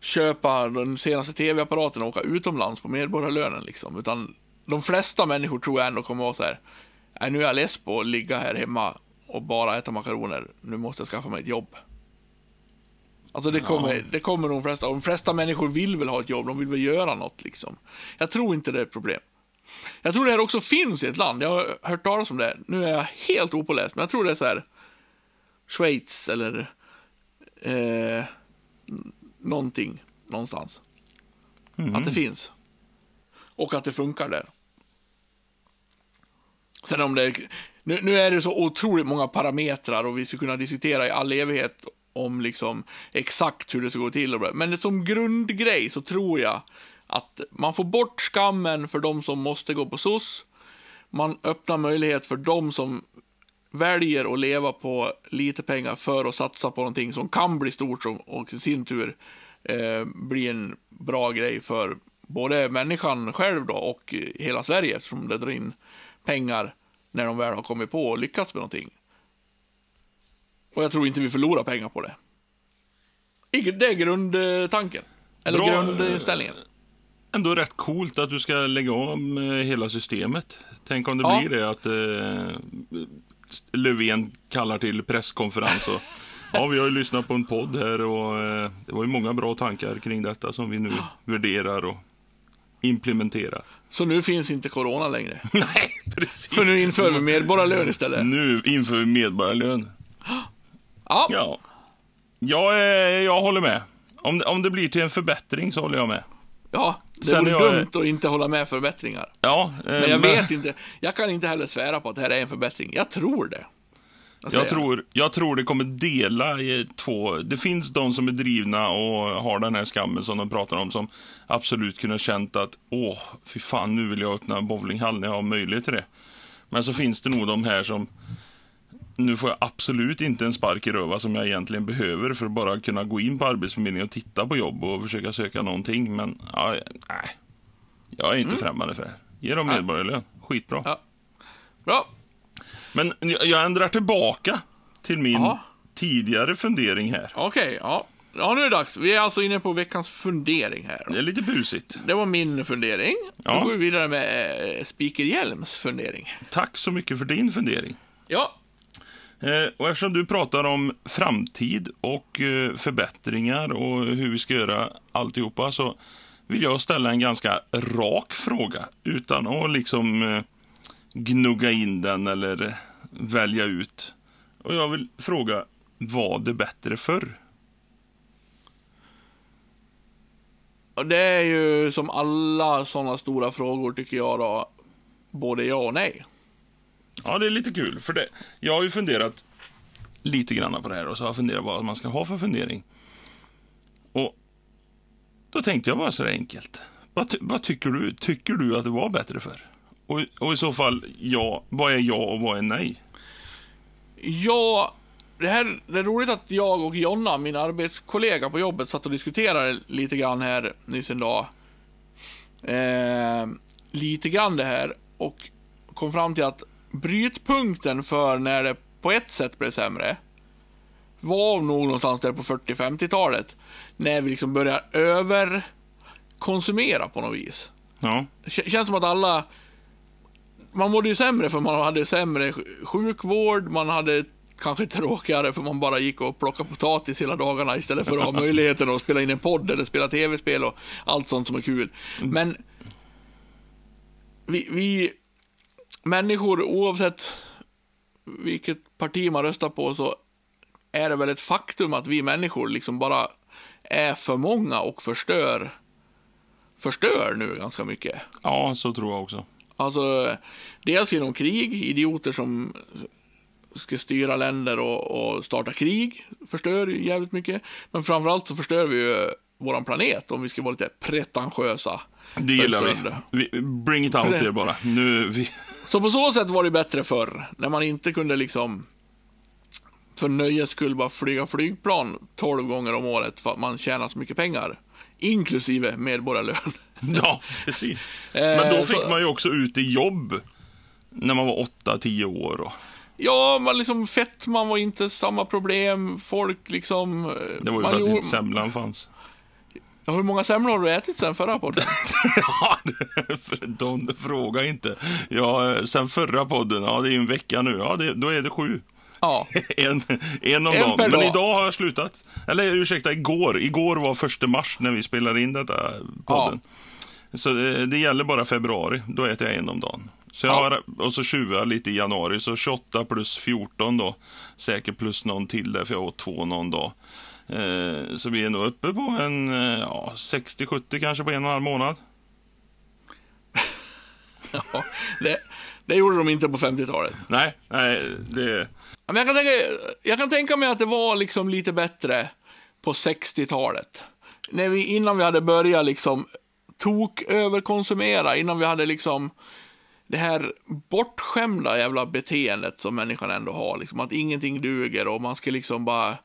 köpa den senaste tv-apparaten och åka utomlands på medborgarlönen liksom. Utan de flesta människor tror jag ändå kommer vara så här, nej nu är jag less på att ligga här hemma och bara äta makaroner. Nu måste jag skaffa mig ett jobb. Alltså det kommer, det kommer de flesta, de flesta människor vill väl ha ett jobb, de vill väl göra något liksom. Jag tror inte det är ett problem. Jag tror det här också finns i ett land, jag har hört talas om det. Nu är jag helt opåläst, men jag tror det är så här Schweiz eller eh, någonting någonstans. Att det finns. Och att det funkar där. Sen om det, nu, nu är det så otroligt många parametrar och vi ska kunna diskutera i all evighet om liksom exakt hur det ska gå till. och. Men som grundgrej så tror jag att man får bort skammen för de som måste gå på SOS. Man öppnar möjlighet för de som väljer att leva på lite pengar för att satsa på någonting som kan bli stort och i sin tur eh, bli en bra grej för både människan själv då och hela Sverige eftersom det drar in pengar när de väl har kommit på och lyckats med någonting. Och jag tror inte vi förlorar pengar på det. Det är grundtanken. Eller Bra, grundinställningen. Ändå rätt coolt att du ska lägga om eh, hela systemet. Tänk om det Ja. blir det att eh, Löfven kallar till presskonferens och Ja, vi har ju lyssnat på en podd här och eh, det var ju många bra tankar kring detta som vi nu värderar och implementerar. Så nu finns inte corona längre. Nej, precis. För nu inför vi medborgarlön istället. Nu inför vi medborgarlön. Ja, Ja, jag, eh, jag håller med. Om, om det blir till en förbättring så håller jag med. ja det Sen vore jag- dumt att inte hålla med förbättringar. Ja, eh, Men jag vet inte. Jag kan inte heller svära på att det här är en förbättring. Jag tror det. Jag Jag tror, jag tror det kommer dela i två. Det finns de som är drivna och har den här skammen som de pratar om som absolut kunde ha känt att åh, fy fan, nu vill jag öppna en bowlinghall när jag har möjlighet till det. Men så finns det nog de här som nu får jag absolut inte en spark i röva som jag egentligen behöver för att bara kunna gå in på Arbetsförmedlingen och titta på jobb och försöka söka någonting. Men ja, nej, jag är inte främmande för det. Ge dem medborgarlön. Skitbra. Ja. Bra. Men jag ändrar tillbaka till min Ja. tidigare fundering här. Okej, ja. Ja, nu är det dags. Vi är alltså inne på veckans fundering här. Det är lite busigt. Det var min fundering. Ja. Nu går vi vidare med eh, Speaker Hjelms fundering. Tack så mycket för din fundering. Ja, Eh, och eftersom du pratar om framtid och eh, förbättringar och hur vi ska göra alltihopa så vill jag ställa en ganska rak fråga utan att liksom eh, gnugga in den eller välja ut. Och jag vill fråga, var det bättre förr? och det är ju som alla sådana stora frågor tycker jag då, både ja och nej. Ja, det är lite kul. För det, jag har ju funderat lite grann på det här och så har jag funderat vad man ska ha för fundering. Och då tänkte jag bara så där enkelt. Vad, ty- vad tycker du? Tycker du att det var bättre för? Och, och i så fall, ja, vad är ja och vad är nej? Ja, det, här, det är roligt att jag och Jonna, min arbetskollega på jobbet, satt och diskuterade lite grann här nyss en dag. Eh, lite grann det här och kom fram till att brytpunkten för när det på ett sätt blev sämre. var nog någonstans där på 40-50-talet. När vi liksom började överkonsumera på något vis. Ja. Kä- känns som att alla... Man mådde ju sämre för man hade sämre sj- sjukvård, man hade kanske tråkigare för man bara gick och plockade potatis hela dagarna istället för att ha möjligheten att spela in en podd eller spela tv-spel och allt sånt som är kul. Men vi, vi människor, oavsett vilket parti man röstar på, så är det väl ett faktum att vi människor liksom bara är för många och förstör, förstör nu ganska mycket. ja, så tror jag också. Alltså, dels genom krig, idioter som ska styra länder och, och starta krig, förstör jävligt mycket. Men framförallt så förstör vi ju våran planet, om vi ska vara lite pretentiösa. Det gillar vi. vi. Bring it out det- there bara. Nu, vi, Så på så sätt var det bättre förr, när man inte kunde liksom för nöjes skull bara flyga flygplan 12 gånger om året för att man tjänar så mycket pengar. Inklusive medborgarlön. ja, precis. Eh, Men då fick man ju också ut i jobb när man var 8-10 år. Och, Ja, man liksom fett, man var inte samma problem. Folk liksom... det var ju för att gjorde- inte semlan fanns. Ja, Hur många semlor har du ätit sen förra podden? Ja, de frågar inte. Ja, sen förra podden, ja det är en vecka nu, ja det, då är det sju. Ja. En, en om En dagen. per Men dag. idag har jag slutat. Eller ursäkta, igår. Igår var första mars när vi spelade in detta podden. Så det, det gäller bara februari. Då äter jag en om dagen. Så jag Ja. har, och så tjuvar jag lite i januari. Så 28 plus 14 då. Säkert plus någon till där, för jag åt två någon dag. Eh, så vi är nog uppe på en eh, ja, 60-70 kanske på en och en halv månad. ja det, det gjorde de inte på 50-talet. Nej, nej, det... Men jag kan, tänka, jag kan tänka mig att det var liksom lite bättre på 60-talet. När vi, innan vi hade börjat liksom tok överkonsumera, innan vi hade liksom det här bortskämda jävla beteendet som människan ändå har, liksom att ingenting duger och man ska liksom bara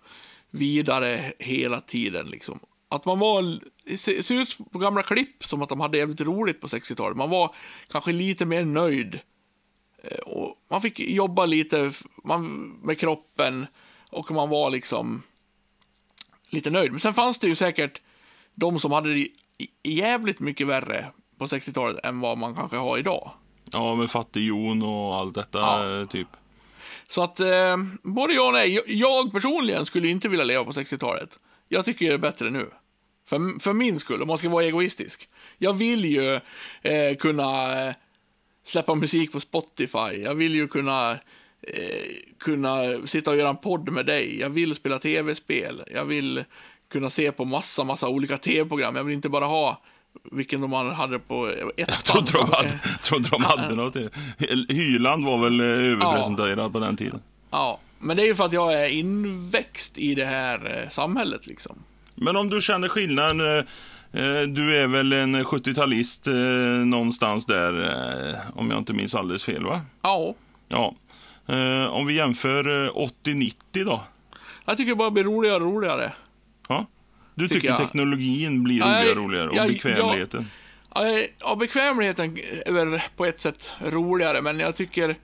vidare hela tiden liksom. Att man var, det ser ut på gamla klipp som att de hade jävligt roligt på 60-talet. Man var kanske lite mer nöjd Eh, och man fick jobba lite man, med kroppen och man var liksom lite nöjd. Men sen fanns det ju säkert de som hade det jävligt mycket värre på 60-talet än vad man kanske har idag. Ja, med fattig-Jon och allt detta, Ja. eh, typ. Så att eh, både ja och nej. Jag, jag personligen skulle inte vilja leva på 60-talet. Jag tycker det är bättre nu. För, för min skull, om man ska vara egoistisk. Jag vill ju eh, kunna eh, släppa musik på Spotify. Jag vill ju kunna, eh, kunna sitta och göra en podd med dig. Jag vill spela tv-spel. Jag vill kunna se på massa, massa olika tv-program. Jag vill inte bara ha vilken de hade på ett Jag trodde de hade, trodde de hade något. Hyland var väl eh, överpresenterad på den tiden. Ja, men det är ju för att jag är inväxt i det här eh, samhället liksom. Men om du känner skillnad, eh, eh, du är väl en 70-talist eh, någonstans där, eh, om jag inte minns alldeles fel va? Ja, Ja. Eh, Om vi jämför eh, 80-90 då? jag tycker det bara blir roligare och roligare. Ja. Du Tycker tycker, teknologin blir roligare och roligare och bekvämligheten. Ja, Ja, bekvämligheten är väl på ett sätt roligare, men jag tycker...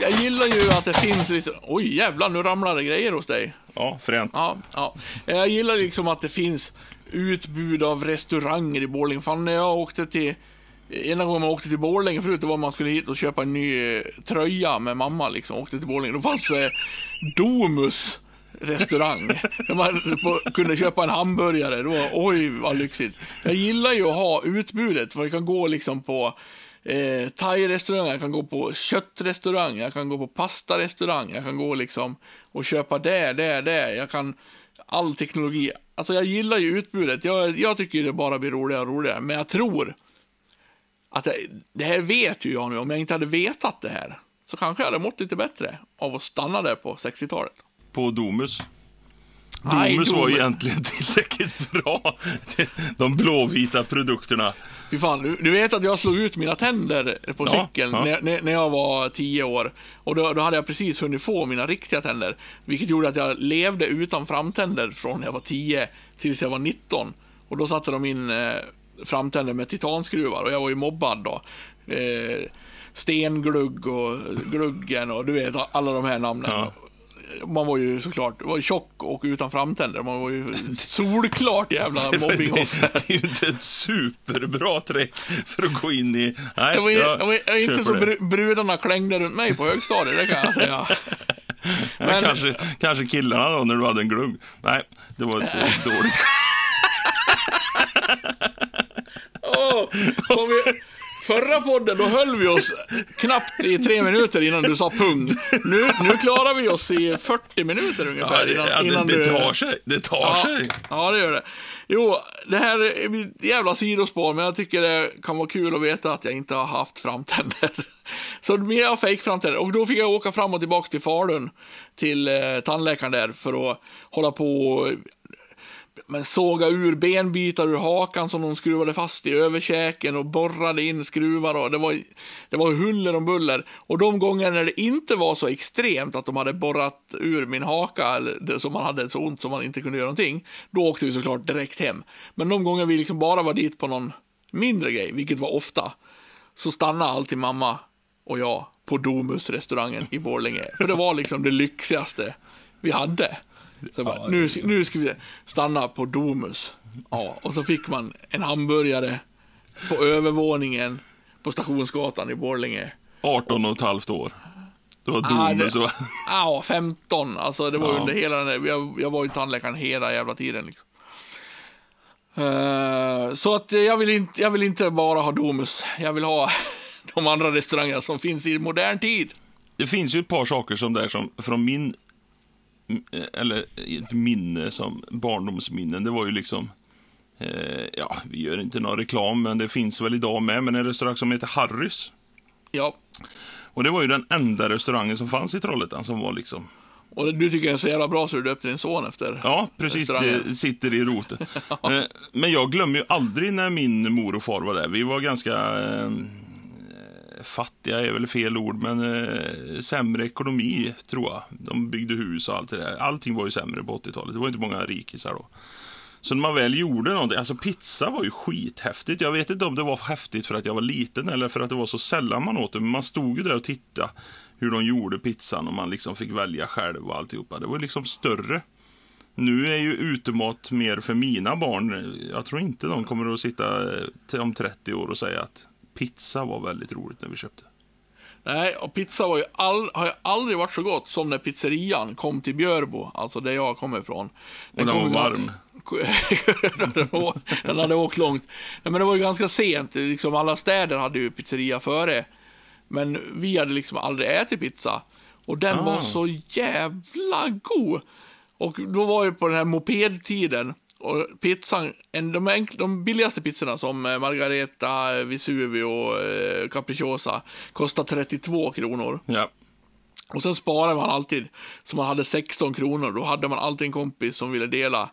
Jag gillar ju att det finns liksom... Oj, jävlar, nu ramlar det grejer hos dig. Ja, fränt. Ja, ja. Jag gillar liksom att det finns utbud av restauranger i Borlänge. Fan, när jag åkte till... Ena gången man åkte till Borlänge förut, det var man skulle hit och köpa en ny eh, tröja med mamma liksom. Åkte till Borlänge. Då fanns det Domus restaurang. När man på- kunde köpa en hamburgare. Då, oj, vad lyxigt. Jag gillar ju att ha utbudet, för jag kan gå liksom på eh, thai-restaurang, jag kan gå på köttrestaurang, jag kan gå på pastarestaurang, jag kan gå liksom och köpa det, det, det. Jag kan all teknologi. Alltså jag gillar ju utbudet. Jag, jag tycker det bara blir roligare och roligare. Men jag tror att det, det här vet ju jag nu. Om jag inte hade vetat det här så kanske jag hade mått lite bättre av att stanna där på 60-talet. På Domus. Domus var egentligen tillräckligt bra. De blåvita produkterna. Fy fan, du, du vet att jag slog ut mina tänder på Ja, cykeln ja. När, när, jag var 10 år. Och då, då hade jag precis hunnit få mina riktiga tänder. Vilket gjorde att jag levde utan framtänder från när jag var 10 tills jag var 19. Och då satte de in eh, framtänder med titanskruvar och jag var ju mobbad då. Eh, stenglugg och gluggen och du vet alla de här namnen. Ja. Man var ju såklart var tjock och utan framtänder. Man var ju solklart jävla mobbingoffer. det, det är ju inte ett superbra trick för att gå in i... Nej, Det var, jag det var inte så bru- brudarna klängde runt mig på högstadiet, det kan jag säga. Men, Men- kanske, kanske killarna då, när du hade en glugg. Nej, det var ett dåligt vi, förra podden, då höll vi oss knappt i tre minuter innan du sa pung. Nu, nu klarar vi oss i 40 minuter Ja, ungefär det, innan, ja, innan det, det du... tar sig. Det tar Ja, sig. ja, det gör det. Jo, det här är ett jävla sidospår, men jag tycker det kan vara kul att veta att jag inte har haft framtänder. Så mer fake-framtänder. Och då fick jag åka fram och tillbaka till Falun, till eh, tandläkaren där, för att hålla på och men såga ur benbitar ur hakan som de skruvade fast i överkäken och borrade in skruvar och det var, det var huller om buller. Och de gånger när det inte var så extremt att de hade borrat ur min haka eller det, som man hade så ont som man inte kunde göra någonting, då åkte vi såklart direkt hem. Men de gånger vi liksom bara var dit på någon mindre grej, vilket var ofta, så stannade alltid mamma och jag på Domus-restaurangen i Borlänge. För det var liksom det lyxigaste vi hade. Så bara, nu, nu ska vi stanna på Domus. Ja, och så fick man en hamburgare på övervåningen på Stationsgatan i Borlänge. 18 och ett halvt år. Det var Domus. och- Ja, 15. Alltså det var Ja. under hela den där, jag, jag var ju tandläkaren hela jävla tiden liksom. Eh, så att jag vill, inte, jag vill inte bara ha Domus. Jag vill ha de andra restaurangerna som finns i modern tid. Det finns ju ett par saker som där som från min, eller ett minne som barndomsminnen, det var ju liksom, eh, ja, vi gör inte någon reklam, men det finns väl idag med, men en restaurang som heter Harrys. Ja, Och det var ju den enda restaurangen som fanns i Trollhättan som var liksom, och du tycker den är så jävla bra så du döpte din son efter. ja, precis, det sitter i roten. Eh, men jag glömmer ju aldrig när min mor och far var där. Vi var ganska eh, fattiga är väl fel ord, men eh, sämre ekonomi tror jag. De byggde hus och allt det där. Allting var ju sämre på 80-talet. Det var inte många rikisar då. Så när man väl gjorde någonting, alltså pizza var ju skithäftigt. Jag vet inte om det var häftigt för att jag var liten eller för att det var så sällan man åt det. Men man stod ju där och tittade hur de gjorde pizzan och man liksom fick välja själv och alltihopa. Det var liksom större. Nu är ju utemat mer för mina barn. Jag tror inte de kommer att sitta eh, om 30 år och säga att pizza var väldigt roligt när vi köpte. Nej, och pizza var ju all, har ju aldrig varit så gott som när pizzerian kom till Björbo, alltså där jag kommer ifrån. Och den var varm. den, den hade åkt långt. Nej, men det var ju ganska sent, liksom alla städer hade ju pizzeria före. Men vi hade liksom aldrig ätit pizza. Och den Ah. var så jävla god. Och då var ju på den här mopedtiden. Och pizzan, en, de, enk, de billigaste pizzorna som eh, Margareta, Vesuvio och eh, Capricciosa kostar 32 kronor. Ja. Och sen sparade man alltid, så man hade 16 kronor. Då hade man alltid en kompis som ville dela.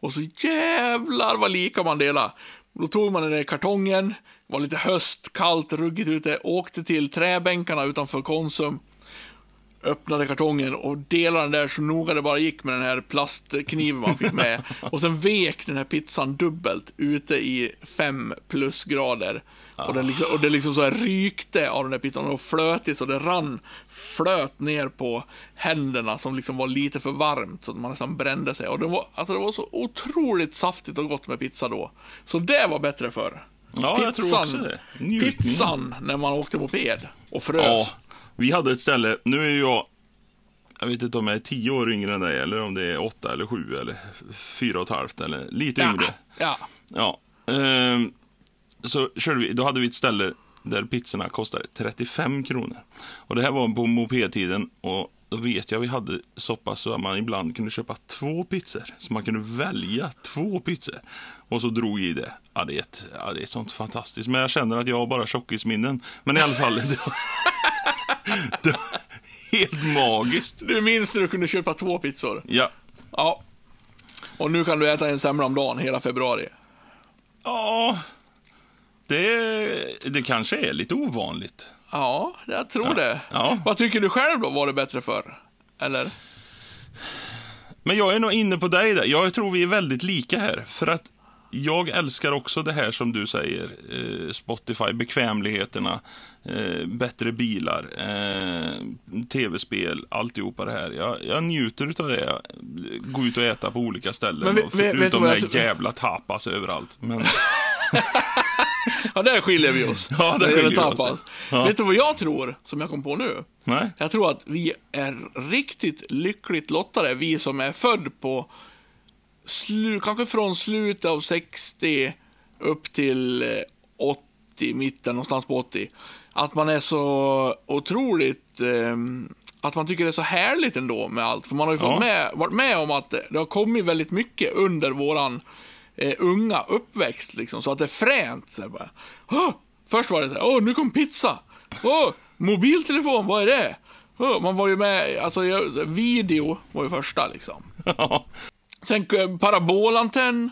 Och så jävlar vad lika man delade. Då tog man den där kartongen, var lite höst, kallt, ruggigt ute, åkte till träbänkarna utanför Konsum, öppnade kartongen och delade den där så noga det bara gick med den här plastkniven man fick med. Och sen vek den här pizzan dubbelt ute i fem plusgrader. Och, den liksom, och det liksom så här rykte av den där pizzan och flöt så det rann, flöt ner på händerna som liksom var lite för varmt så att man nästan brände sig. Och det var, alltså det var så otroligt saftigt och gott med pizza då. Så det var bättre förr. Ja, jag tror också det. Njutning. Pizzan när man åkte moped och frös. Ja, vi hade ett ställe, nu är jag, jag vet inte om jag är tio år yngre än dig eller om det är åtta eller sju eller fyra och ett halvt eller lite ja. yngre. ja. Ja. Ehm, så körde vi, då hade vi ett ställe där pizzorna kostade 35 kronor. Och det här var på mopedtiden och då vet jag vi hade så pass så att man ibland kunde köpa två pizzor. Så man kunde välja två pizzor. Och så drog i det. Ja, det är ett, ja, det är sånt fantastiskt. Men jag känner att jag har bara tjockisminnen. Men i alla fall, det var, det var helt magiskt. Du minns när du kunde köpa två pizzor? Ja. Ja. Och nu kan du äta en semla om dagen hela februari. Ja, det, det kanske är lite ovanligt. Ja, jag tror det. Ja. Vad tycker du själv då? Var det bättre förr? Eller? Men jag är nog inne på dig där. Jag tror vi är väldigt lika här. För att jag älskar också det här som du säger, eh, Spotify, bekvämligheterna, eh, bättre bilar, eh, tv-spel, alltihopa det här. Jag, jag njuter av det. Gå ut och äta på olika ställen, Men vet- vet- vet du förutom jag här tror- jävla tapas överallt. Men, Ja, där skiljer vi oss. Ja, där skiljer vi oss. Ja. Vet du vad jag tror, som jag kom på nu? nej, Jag tror att vi är riktigt lyckligt lottade, vi som är född på slu, kanske från slutet av 60 upp till eh, 80, mitten någonstans på 80. Att man är så otroligt, eh, att man tycker det är så härligt ändå med allt. För man har ju fått Ja. med, varit med om att det har kommit väldigt mycket under våran eh, unga uppväxt liksom, så att det är fränt. Så bara, "Åh!" först var det så här, åh, nu kom pizza. Åh, mobiltelefon, vad är det? Åh, man var ju med, alltså video var ju första liksom. Sen eh, parabolantenn,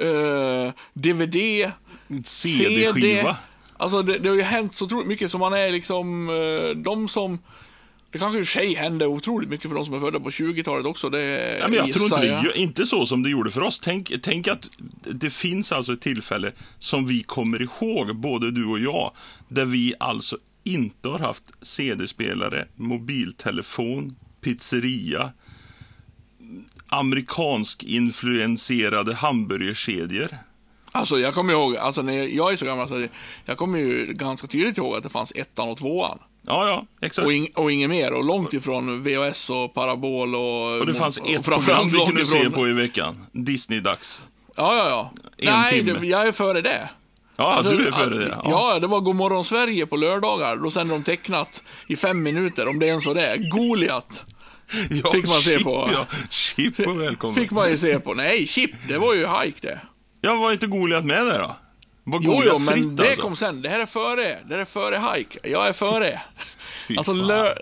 eh, DVD, CD-skiva. Alltså det, det har ju hänt så otroligt mycket så man är liksom eh, de som det kanske i och för sig hände otroligt mycket för de som är födda på 20-talet också. Det Ja, men jag tror inte det jag. gör- inte så som det gjorde för oss. Tänk, tänk att det finns alltså ett tillfälle som vi kommer ihåg, både du och jag, där vi alltså inte har haft CD-spelare, mobiltelefon, pizzeria, amerikansk influenserade hamburgerkedjor. Alltså jag kommer ihåg, alltså när jag, är så gammal så det- jag kommer ju ganska tydligt ihåg att det fanns ettan och tvåan. Ja, ja, exakt. Och, ing, och inget mer. Och långt ifrån VHS och parabol och... Och det fanns och ett program vi kunde se ifrån- på i veckan. Disney-dags. Ja, ja, ja. En Nej, timme. det, jag är före det. Ja, Alltså, du är före det. ja. ja, det var Godmorgon Sverige på lördagar. Då sände de tecknat i fem minuter, om det ens var det. Goliat Ja, fick man se Chip, på. Ja, Chip var välkommen. fick man ju se på. Nej, Chip, det var ju hike det. Ja, var inte Goliat med där då? Var Jo, Goliat jo, men fritt det alltså? kom sen. Det här är före. Det här är före hike. Jag är före. Alltså, lö...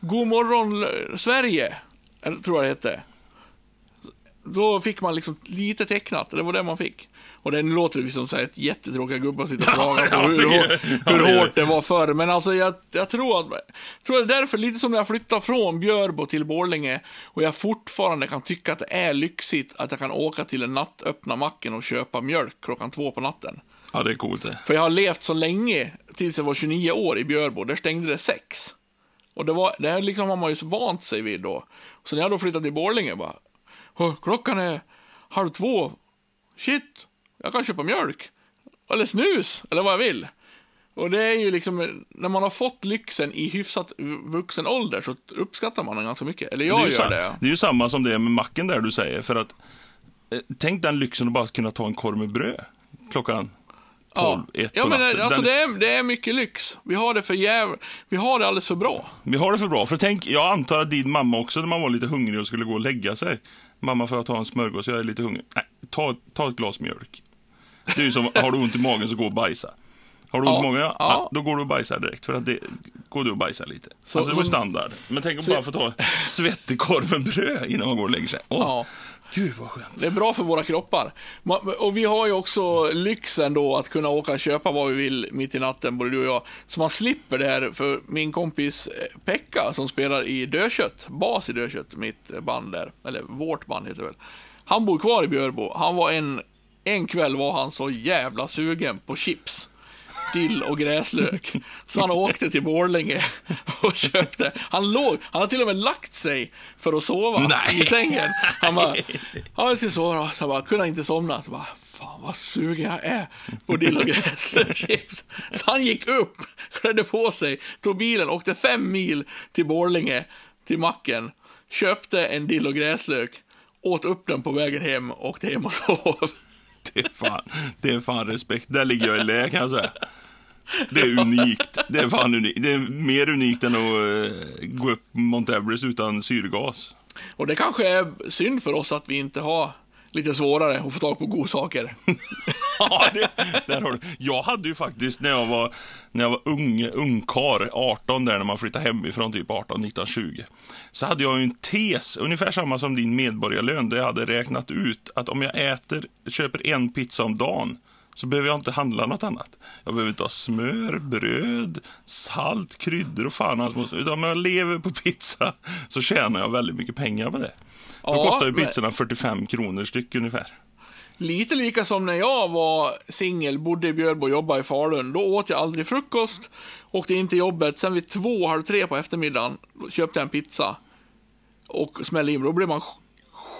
Godmorgon Lö- Sverige, tror jag det hette. Då fick man liksom lite tecknat, det var det man fick. Och det låter det som så här ett jättetråkiga gubbar sitter och klagar på hur, hur är- hårt det var förr. Men alltså jag, jag tror att, jag tror det är därför, lite som när jag flyttade från Björbo till Borlänge och jag fortfarande kan tycka att det är lyxigt att jag kan åka till den nattöppna macken och köpa mjölk klockan två på natten. Ja, det är coolt det. För jag har levt så länge, tills jag var 29 år i Björbo, där stängde det sex. Och det, var, det här liksom har man ju vant sig vid då. Så när jag då flyttade till Borlänge bara, "Åh, klockan är halv två, shit, jag kan köpa mjölk. Eller snus, eller vad jag vill. Och det är ju liksom, när man har fått lyxen i hyfsat vuxen ålder så uppskattar man den ganska mycket. Eller det, jag ju gör det. det är ju samma som det med macken där du säger. För att, eh, tänk den lyxen att bara kunna ta en korv med bröd klockan 12, Ja, 1 ja men natten. alltså det är, det är mycket lyx. Vi har det för jäv... Vi har det alldeles för bra. Vi har det för bra. För tänk, jag antar att din mamma också, när man var lite hungrig och skulle gå och lägga sig. Mamma, får jag ta en smörgås? Jag är lite hungrig. Nej, ta, ta ett glas mjölk. Det är ju som, har du ont i magen så gå och bajsa. Har du ont Ja, i magen? Ja. ja. Då går du och bajsar direkt. För att det, går du och bajsar lite. Så- alltså det var standard. Men tänk att så- bara få ta svettig korv med bröd innan man går och lägger sig. Åh, Ja. Gud vad skönt. Det är bra för våra kroppar. Och vi har ju också lyxen då att kunna åka och köpa vad vi vill mitt i natten, både du och jag. Så man slipper det här, för min kompis eh, Pekka som spelar i Dödkött, bas i Dödkött, mitt band där, eller vårt band heter det väl. Han bor kvar i Björbo. Han var en, en kväll var han så jävla sugen på chips. Dill och gräslök. Så han åkte till Borlänge och köpte. Han låg, han har till och med lagt sig för att sova Nej. i sängen. Han bara, ja jag ska sova då. Så han bara, kunde inte somna. Så bara, fan vad sugen jag är på dill och gräslökschips. Så han gick upp, klädde på sig, tog bilen, åkte fem mil till Borlänge, till macken, köpte en dill och gräslök, åt upp den på vägen hem åkte hem och sov. Det är fan, det är fan respekt. Där ligger jag i lä kan jag säga. Det är unikt. Det är fan unikt. Det är mer unikt än att eh, gå upp Mount Everest utan syrgas. Och det kanske är synd för oss att vi inte har lite svårare att få tag på godsaker. Ja, det, där har du. Jag hade ju faktiskt när jag var, när jag var ung, ungkar, 18 där när man flyttade hemifrån, typ 18, 19, 20. Så hade jag ju en tes, ungefär samma som din medborgarlön, där jag hade räknat ut att om jag äter, köper en pizza om dagen, så behöver jag inte handla något annat. Jag behöver inte ha smör, bröd, salt, kryddor och fan hans. Utan om jag lever på pizza så tjänar jag väldigt mycket pengar på det. Då Ja, kostar ju men- pizzorna 45 kronor styck ungefär. Lite lika som när jag var singel, bodde i Björbo och jobbade i Falun. Då åt jag aldrig frukost, åkte in till jobbet. Sen vid två, halv tre på eftermiddagen köpte jag en pizza och smällde in. Då blev man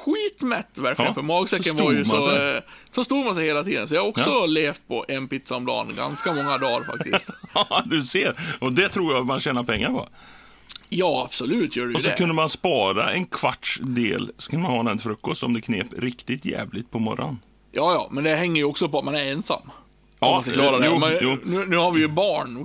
skitmätt verkligen, Ja, för magsäcken var ju så... sig. eh, Så stod man sig hela tiden. Så jag har också Ja. levt på en pizza om dagen, ganska många dagar faktiskt. Ja, du ser. Och det tror jag man tjänar pengar på. Ja, absolut gör du Och så det. kunde man spara en kvarts del, så kunde man ha den till frukost om det knep riktigt jävligt på morgonen. Ja, ja, men det hänger ju också på att man är ensam. Ja, man ska klara det. jo, Man, jo. Nu, nu har vi ju barn. Man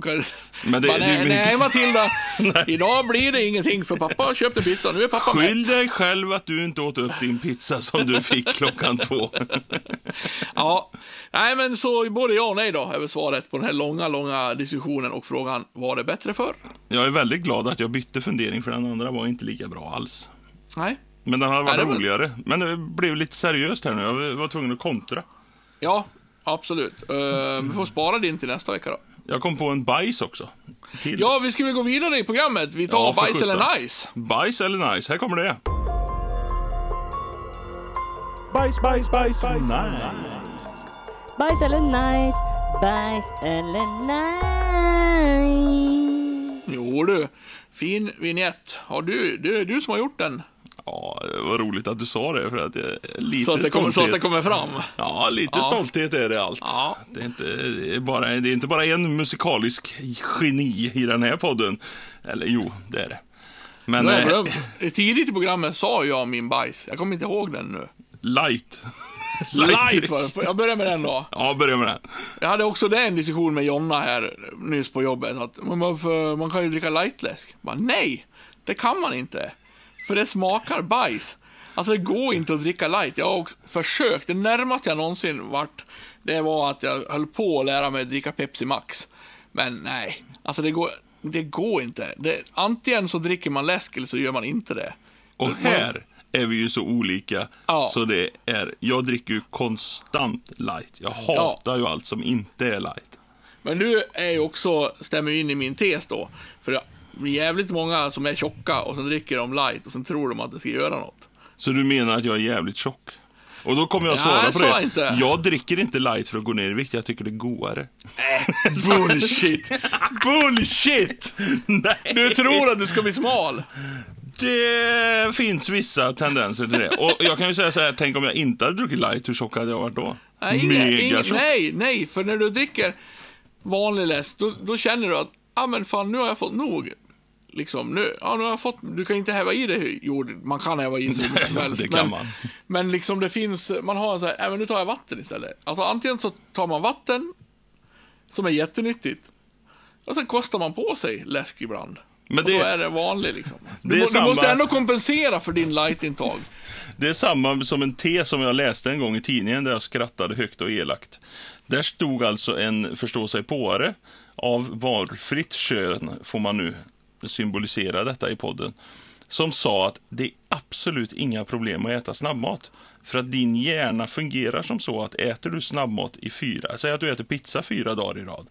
Men det- det- nej, nej, Matilda. Idag blir det ingenting för pappa köpte pizza. Nu är pappa Skyll mätt. dig själv att du inte åt upp din pizza som du fick klockan två. Ja, nej, men så både ja och nej då är väl svaret på den här långa, långa diskussionen och frågan var det bättre för? Jag är väldigt glad att jag bytte fundering för den andra var inte lika bra alls. Nej. Men den hade varit Nej, roligare. Men det blev lite seriöst här nu. Jag var tvungen att kontra. Ja, absolut. Uh, vi får spara din till nästa vecka då. Jag kom på en bajs också. Till. Ja, vi ska väl gå vidare i programmet. Vi tar Ja, bajs eller nice. Bajs eller nice? Här kommer det. Bajs, bajs, bajs, nice. Bajs eller nice, bajs eller nice. Jo du, fin vignett. Har du, det är du som har gjort den. Ja, det var roligt att du sa det för att lite Så att, det kommer, så att det kommer fram. Ja, lite Ja. stolthet är det allt. Ja. Det, är inte, det, är bara, det är inte bara en musikalisk geni i den här podden. Eller jo, det är det. Men jag eh. Tidigt i programmet sa jag min bajs. Jag kommer inte ihåg den nu. light. Light var det. Jag börjar med den då. Ja, börja med den. Jag hade också det en diskussion med Jonna här nyss på jobbet. Att varför, man kan ju dricka lightläsk. Bara, nej, det kan man inte. För det smakar bajs. Alltså det går inte att dricka light. Jag har försökt. Det närmaste jag någonsin varit, det var att jag höll på att lära mig att dricka Pepsi Max. Men nej, alltså det går, det går inte. Det, antingen så dricker man läsk eller så gör man inte det. Och här är vi ju så olika. Ja. Så det är, jag dricker ju konstant light. Jag hatar ju allt som inte är light. Men du är ju också, stämmer ju in i min tes då. För jävligt många som är tjocka och sen dricker de light och sen tror de att det ska göra något. Så du menar att jag är jävligt tjock? Och då kommer jag Ja, svara jag på det. inte. Jag dricker inte light för att gå ner i vikt. Jag tycker det är godare. Bullshit! Bullshit! Nej. Du tror att du ska bli smal? Det finns vissa tendenser till det. Och jag kan ju säga så här, tänk om jag inte hade druckit light, hur tjock hade jag varit då? Nej, Mega tjock. nej, nej, för när du dricker vanlig läsk, då, då känner du att, ah, men fan nu har jag fått nog. Liksom, nu, ja, nu har jag fått, du kan inte häva i det jord, man kan häva i sig mycket som helst. det kan men, man. men liksom det finns, man har en så här, äh, men nu tar jag vatten istället. Alltså antingen så tar man vatten, som är jättenyttigt, och sen kostar man på sig läsk ibland. Men och det- då är det vanlig liksom. det Du, må, du samma- måste ändå kompensera för din lightintag. Det är samma som en te som jag läste en gång i tidningen där jag skrattade högt och elakt. Där stod alltså en förståsigpåare av valfritt kön, får man nu symbolisera detta i podden, som sa att det är absolut inga problem att äta snabbmat. För att din hjärna fungerar som så att äter du snabbmat i fyra, säg att du äter pizza fyra dagar i rad,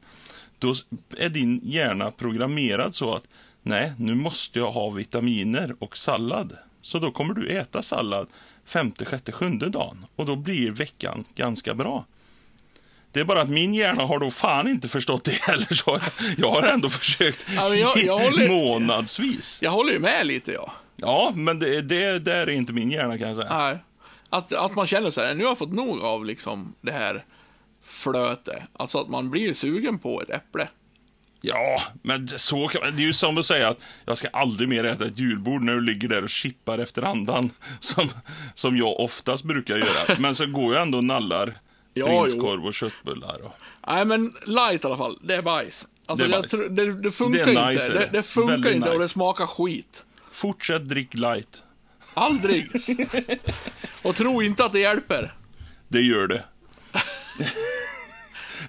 då är din hjärna programmerad så att nej, nu måste jag ha vitaminer och sallad. Så då kommer du äta sallad femte, sjätte, sjunde dagen och då blir veckan ganska bra. Det är bara att min hjärna har då fan inte förstått det heller, så jag har ändå försökt Ja, jag- jag håller- månadsvis. Jag håller ju med lite ja. Ja, men det, det där är inte min hjärna kan jag säga. Nej. Att, att man känner så här, nu har jag fått nog av liksom det här flöte. Alltså att man blir sugen på ett äpple. Ja, men så kan man, det är ju som att säga att jag ska aldrig mer äta ett julbord när du ligger där och chippar efter andan, som, som jag oftast brukar göra. Men så går jag ändå och nallar Ja, prinskorv och köttbullar. Och, Nej men light i alla fall, det är bajs. Alltså Det är bajs. tror- det, det funkar Det är nice, inte. Det, det. funkar Väldigt inte och det nice. smakar skit. fortsätt drick light. Aldrig. och tro inte att det hjälper. Det gör det.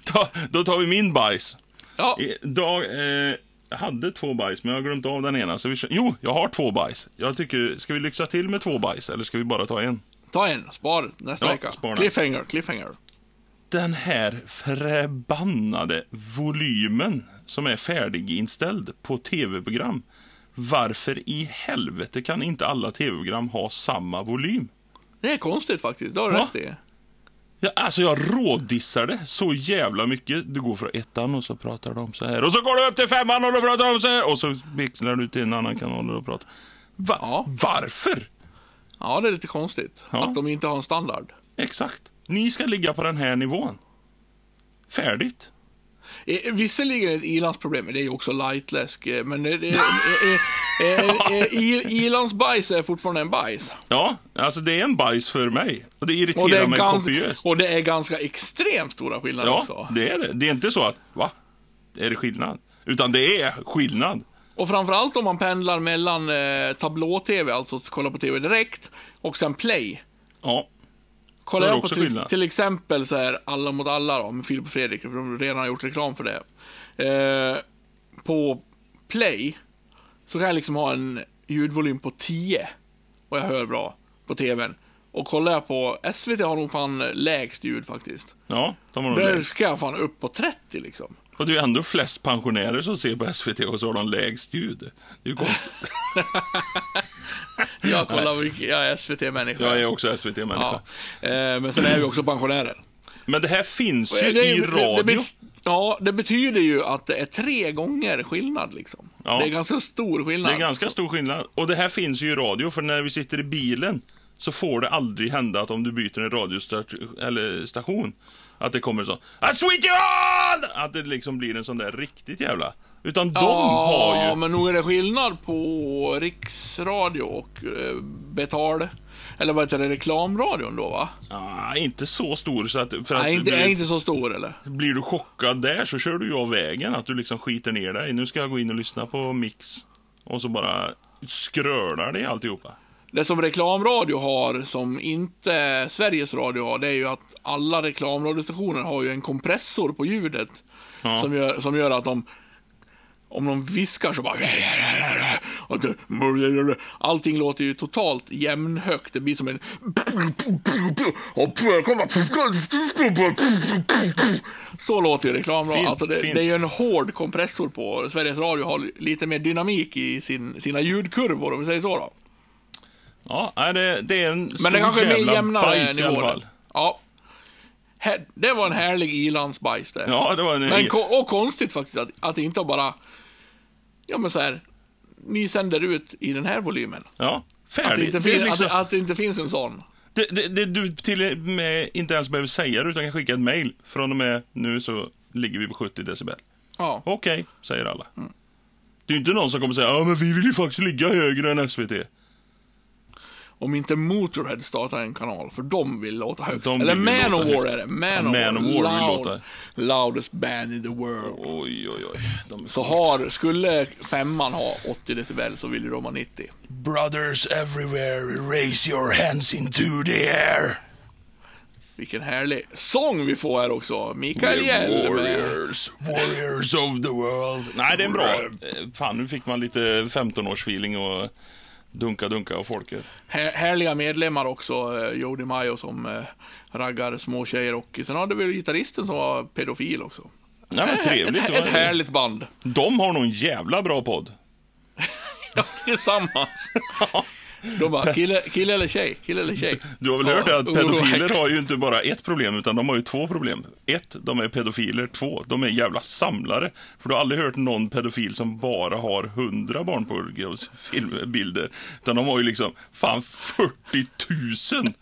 Ta, då tar vi min bajs. Ja, Idag, eh, jag hade två bajs, men jag har glömt av den ena. Så vi, jo, jag har två bajs. Jag tycker, ska vi lyxa till med två bajs, eller ska vi bara ta en? ta en, spar nästa Ja, vecka. spara. Cliffhanger, cliffhanger. Den här förbannade volymen som är färdiginställd på tv-program. Varför i helvete kan inte alla tv-program ha samma volym? Det är konstigt faktiskt, det har du rätt i. Ja, alltså jag rådissar det så jävla mycket. Du går från ettan och så pratar de så här. Och så går du upp till femman och då pratar de så här. Och så växlar du till en annan kanal och pratar Va? Ja. Varför? Ja, det är lite konstigt. Ja. Att de inte har en standard. Exakt. Ni ska ligga på den här nivån. Färdigt. Eh, Visserligen är det ett ilandsproblem, men det är ju också lightläsk. eh, Men det, det, eh, eh, eh, eh, i- ilandsbajs är fortfarande en bajs. Ja, alltså det är en bajs för mig. Och det irriterar Och det, mig kopiöst. och det är ganska extremt stora skillnader Ja, också. det är det. Det är inte så att, va? Är det skillnad? Utan det är skillnad. Och framförallt om man pendlar mellan eh, tablå-tv, alltså att kolla på tv direkt, och sen play. Ja, Kollar jag på till, till exempel så här Alla mot alla då, med Filip och Fredrik, för de redan har gjort reklam för det. Eh, på play, så kan jag liksom ha en ljudvolym på 10. Och jag hör bra på tvn. Och kollar jag på SVT har nog fan lägst ljud faktiskt. ja, de har nog Där lägst. ska jag fan upp på 30 liksom. Och det är ändå flest pensionärer som ser på SVT och så har de lägst ljud. Det är ju konstigt. Jag kollar mycket, jag är SVT-människa. Jag är också SVT-människa. Ja. Eh, men sen är vi också pensionärer. Men det här finns ju Det i det- det- radio. Det, ja, det betyder ju att det är tre gånger skillnad liksom. Ja. Det är ganska stor skillnad. Det är ganska stor skillnad. Och det här finns ju i radio, för när vi sitter i bilen så får det aldrig hända att om du byter en radiostation, att det kommer så I switch you on! Att det liksom blir en sån där riktigt jävla... Utan de har Ja, ju... men nog är det skillnad på riksradio och eh, betal... Eller vad heter det, reklamradion då va? Ah, inte så stor så att... För att Nej, inte, blir, inte så stor eller? blir du chockad där så kör du ju av vägen. Att du liksom skiter ner dig. Nu ska jag gå in och lyssna på Mix. Och så bara skrölar det alltihopa. Det som reklamradio har, som inte Sveriges Radio har, det är ju att alla reklamradiostationer har ju en kompressor på ljudet. Ja. Som, gör, som gör att de, om de viskar så bara... Allting låter ju totalt jämnhögt. Det blir som en... Så låter ju reklamradio. Fint, Alltså det, fint. det är ju en hård kompressor på. Sveriges Radio har lite mer dynamik i sin, sina ljudkurvor, om vi säger så då. Ja, nej, det, det är en stor Men det kanske är mer jämnare bajs i alla fall. Ja. Här, det var en härlig ilandsbajs det. Ja, det var en... Men, och konstigt faktiskt att, att det inte bara... Ja men så här. Ni sänder ut i den här volymen. Ja, Att det, färdigt. inte Det, fin- liksom, att, att det inte finns en sån. det, det, det du till med inte ens behöver säga det, utan kan skicka ett mail. Från och med nu så ligger vi på 70 decibel. Ja. Okej, säger alla. Mm. Det är ju inte någon som kommer säga ja men vi vill ju faktiskt ligga högre än SVT. Om inte Motorhead startar en kanal, för de vill låta högt. De Eller Manowar är det. Manowar. Manowar vill Loud, låta- Loudest band in the world. Oj, oj, oj. Så coolt. har, skulle femman ha 80 decibel så vill ju de ha 90. Brothers everywhere, raise your hands into the air. Vilken härlig sång vi får här också. Mikael Hjell med... Warriors, warriors of the world. Nej, det är en bra. Eh, Fan, nu fick man lite 15-årsfeeling och dunka, dunka och folket. Här, härliga medlemmar också, eh, Jody Mayo som eh, raggar små tjejer och sen hade vi gitarristen som var pedofil också. Nej, men trevligt. Ett, ett härligt band. De har nog en jävla bra podd. Ja, tillsammans. De bara, kille, kille eller tjej? Kille eller tjej? Du har väl Ja, hört att pedofiler har ju inte bara ett problem, utan de har ju två problem. Ett, de är pedofiler. Två, de är jävla samlare. För du har aldrig hört någon pedofil som bara har hundra barnporrfilmbilder. Utan de har ju liksom, fan 40 000!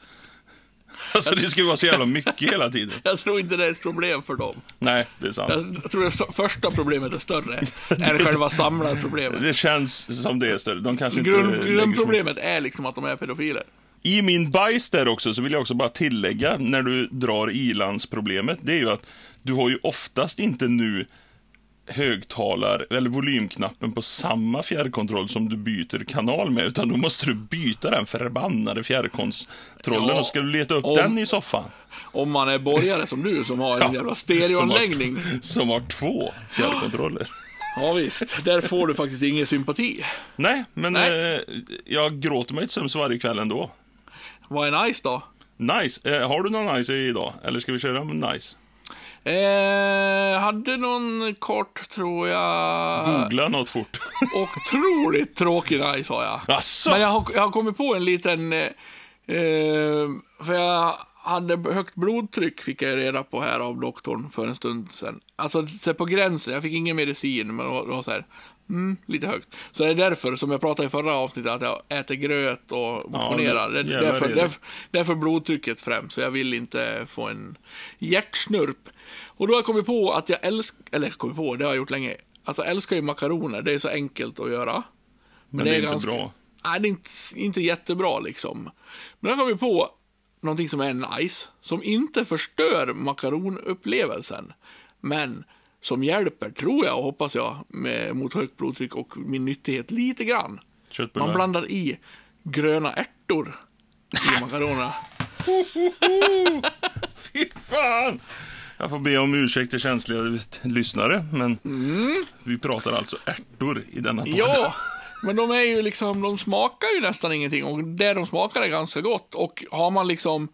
Alltså det ju vara så jävla mycket hela tiden. Jag tror inte det är ett problem för dem. Nej, det är sant. Jag tror det st- första problemet är större än själva samlarproblemet. Det känns som det är större. De kanske inte Grund, grundproblemet är liksom att de är pedofiler. I min bajs där också så vill jag också bara tillägga när du drar ilandsproblemet, det är ju att du har ju oftast inte nu högtalar eller volymknappen på samma fjärrkontroll som du byter kanal med, utan då måste du byta den förbannade fjärrkontrollen Ja, och ska du leta upp om- den i soffan. Om man är borgare som du som har en jävla stereoanläggning. Som har, som har två fjärrkontroller. Ja visst, där får du faktiskt ingen sympati. Nej, men Nej. Eh, jag gråter mig till sömns varje kväll ändå. Vad är nice då? Nice. Eh, har du någon nice idag? Eller ska vi köra nice? Eh, hade någon kort, tror jag. Googla något fort. Otroligt tråkig nice har jag. Asså? Men jag har, jag har kommit på en liten... Eh, eh, för jag hade högt blodtryck fick jag reda på här av doktorn för en stund sedan. Alltså så på gränsen, jag fick ingen medicin men det var så här, mm, lite högt. Så det är därför, som jag pratade i förra avsnittet, att jag äter gröt och motionerar. det, jävlar därför, är det. därför, därför blodtrycket främst, så jag vill inte få en hjärtsnurp. Och då har jag kommit på att jag älskar, eller kommit på, det har jag gjort länge, att jag älskar ju makaroner, det är så enkelt att göra. Men det är inte bra. Nej, det är inte, inte jättebra liksom. Men jag kom ju på någonting som är nice, som inte förstör makaronupplevelsen, men som hjälper, tror jag och hoppas jag, med, mot högt blodtryck och min nyttighet lite grann. Köttbullar. Man blandar i gröna ärtor i makaronerna. Fy fan! Jag får be om ursäkt till känsliga lyssnare, men vi pratar alltså ärtor i denna podd. Mm. Ja, men de är ju liksom, de smakar ju nästan ingenting och det de smakar är ganska gott. Och har man liksom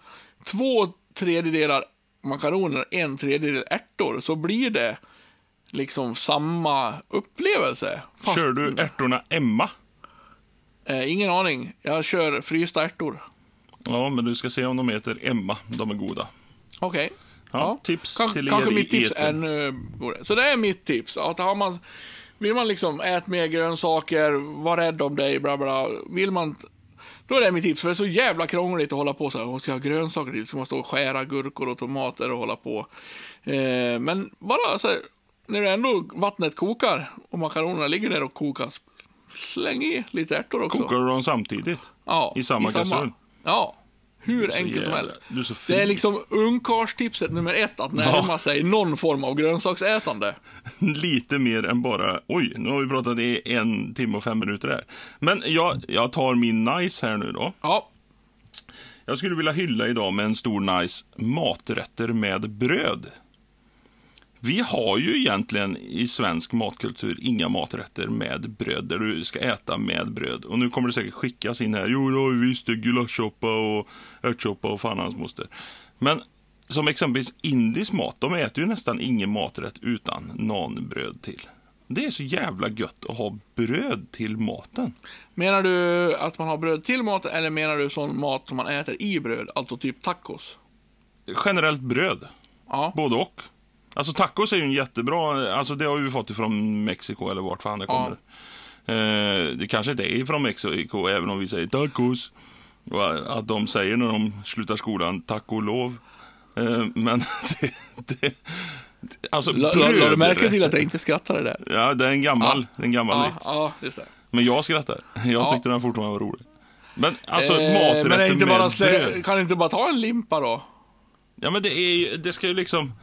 två tredjedelar makaroner, en tredjedel ärtor, så blir det liksom samma upplevelse. Fast, Kör du ärtorna Emma? Eh, ingen aning. Jag kör frysta ärtor. Ja, men du ska se om de heter Emma. De är goda. Okej. Ja, tips Kan- till er Kanske mitt tips är ännu godare. Så det är mitt tips. Att har man, vill man liksom äta mer grönsaker, var rädd om dig, bla bla. Vill man, då är det mitt tips. För det är så jävla krångligt att hålla på så här. Och ska jag ha grönsaker till? Ska man stå och skära gurkor och tomater och hålla på. Eh, men bara så här, när ändå vattnet kokar och makaronerna ligger där och kokas. Släng i lite ärtor också. Kokar du dem samtidigt? Ja, I samma kastrull? Ja, hur enkelt som helst. Det är liksom ungkarlstipset nummer ett, att närma sig någon form av grönsaksätande. Lite mer än bara, oj, nu har vi pratat i en timme och fem minuter här. Men jag, jag tar min nice här nu då. Ja, Jag skulle vilja hylla idag med en stor nice maträtter med bröd. Vi har ju egentligen i svensk matkultur inga maträtter med bröd, där du ska äta med bröd. Och nu kommer det säkert skickas in här, jo det har vi visst, det gulaschsoppa och ärtsoppa och fan hans moster. Men som exempelvis indisk mat, de äter ju nästan ingen maträtt utan nanbröd till. Det är så jävla gött att ha bröd till maten. menar du att man har bröd till mat eller menar du sån mat som man äter i bröd, alltså typ tacos? Generellt bröd. Ja, Både och. Alltså tacos är ju en jättebra, alltså det har vi fått ifrån Mexiko eller vart fan det Ja. kommer. Eh, det kanske inte är ifrån Mexiko även om vi säger tacos. Och att de säger när de slutar skolan tack och lov. Eh, men det, det, alltså la, la, la du märke till att jag inte skrattade där? Ja, det är en gammal, är en gammal Ja, ja, just det. Men jag skrattar. Jag Ja. tyckte den fortfarande var rolig. Men alltså Eh, maträtter men inte med bara bröd. kan du inte bara ta en limpa då? Ja men det är ju, det ska ju liksom,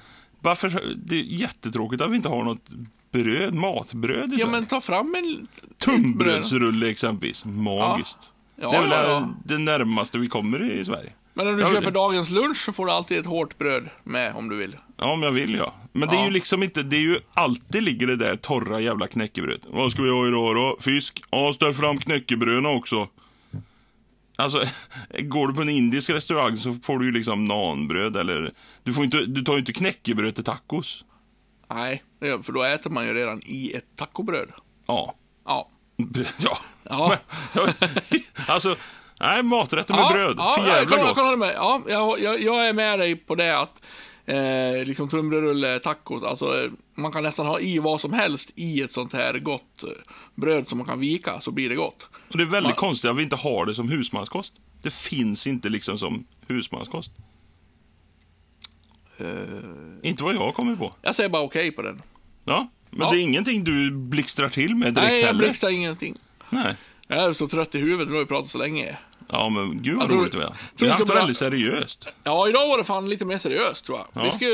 varför, det är jättetråkigt att vi inte har något bröd, matbröd i Ja, Sverige. men ta fram en... Tunnbrödsrulle exempelvis, magiskt. Ja, det är väl ja, ja. det närmaste vi kommer i Sverige. Men om du Ja, köper det- dagens lunch så får du alltid ett hårt bröd med om du vill. Ja, om jag vill ja. Men det är Ja. ju liksom inte, det är ju alltid ligger det där torra jävla knäckebrödet. Vad ska vi ha idag då? Fisk? Ja, ställ fram knäckebröna också. Alltså, går du på en indisk restaurang så får du ju liksom nanbröd eller... Du, får inte, du tar ju inte knäckebröd till tacos. Nej, för då äter man ju redan i ett tacobröd. Ja. Ja. Ja. Ja. Alltså, nej, maträtter med bröd. För jag jävla kan, jag gott. kan hålla med. Ja, jag, jag, jag är med dig på det att eh, liksom tunnbrödsrulle, tacos, alltså eh, man kan nästan ha i vad som helst i ett sånt här gott eh, bröd som man kan vika så blir det gott. Och det är väldigt Man- konstigt att vi inte har det som husmanskost. Det finns inte liksom som husmanskost. Inte vad jag kommit på. Jag säger bara okej på den. Ja, men Ja. det är ingenting du blixtrar till med direkt Nej, jag heller. blixtrar ingenting. Nej. Jag är så trött i huvudet, nu har vi pratat så länge. Ja, men gud vad roligt vi har. tror Vi har haft det väldigt seriöst. Ja, idag var det fan lite mer seriöst tror jag. Ja. Vi, ska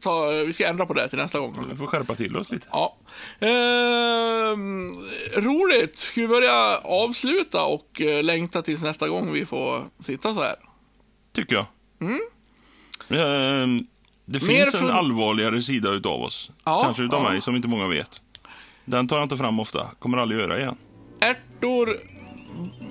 ta, vi ska ändra på det till nästa gång. Vi får skärpa till oss lite. Ja. Ehm, roligt. Ska vi börja avsluta och eh, längta tills nästa gång vi får sitta så här? Tycker jag. Ehm, det finns en allvarligare sida utav oss. Ja, Kanske utav ja. mig, som inte många vet. Den tar jag inte fram ofta. Kommer aldrig göra igen. Ärtor,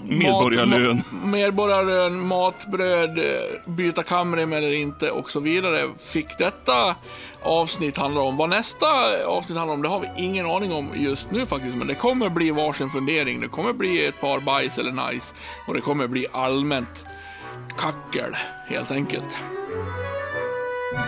Medborgarlön. Mat, medborgarlön, matbröd, eh, byta kamrem eller inte och så vidare. Fick detta avsnitt handla om. Vad nästa avsnitt handlar om, det har vi ingen aning om just nu faktiskt. Men det kommer bli varsin fundering. Det kommer bli ett par bajs eller nice. Och det kommer bli allmänt kackel helt enkelt.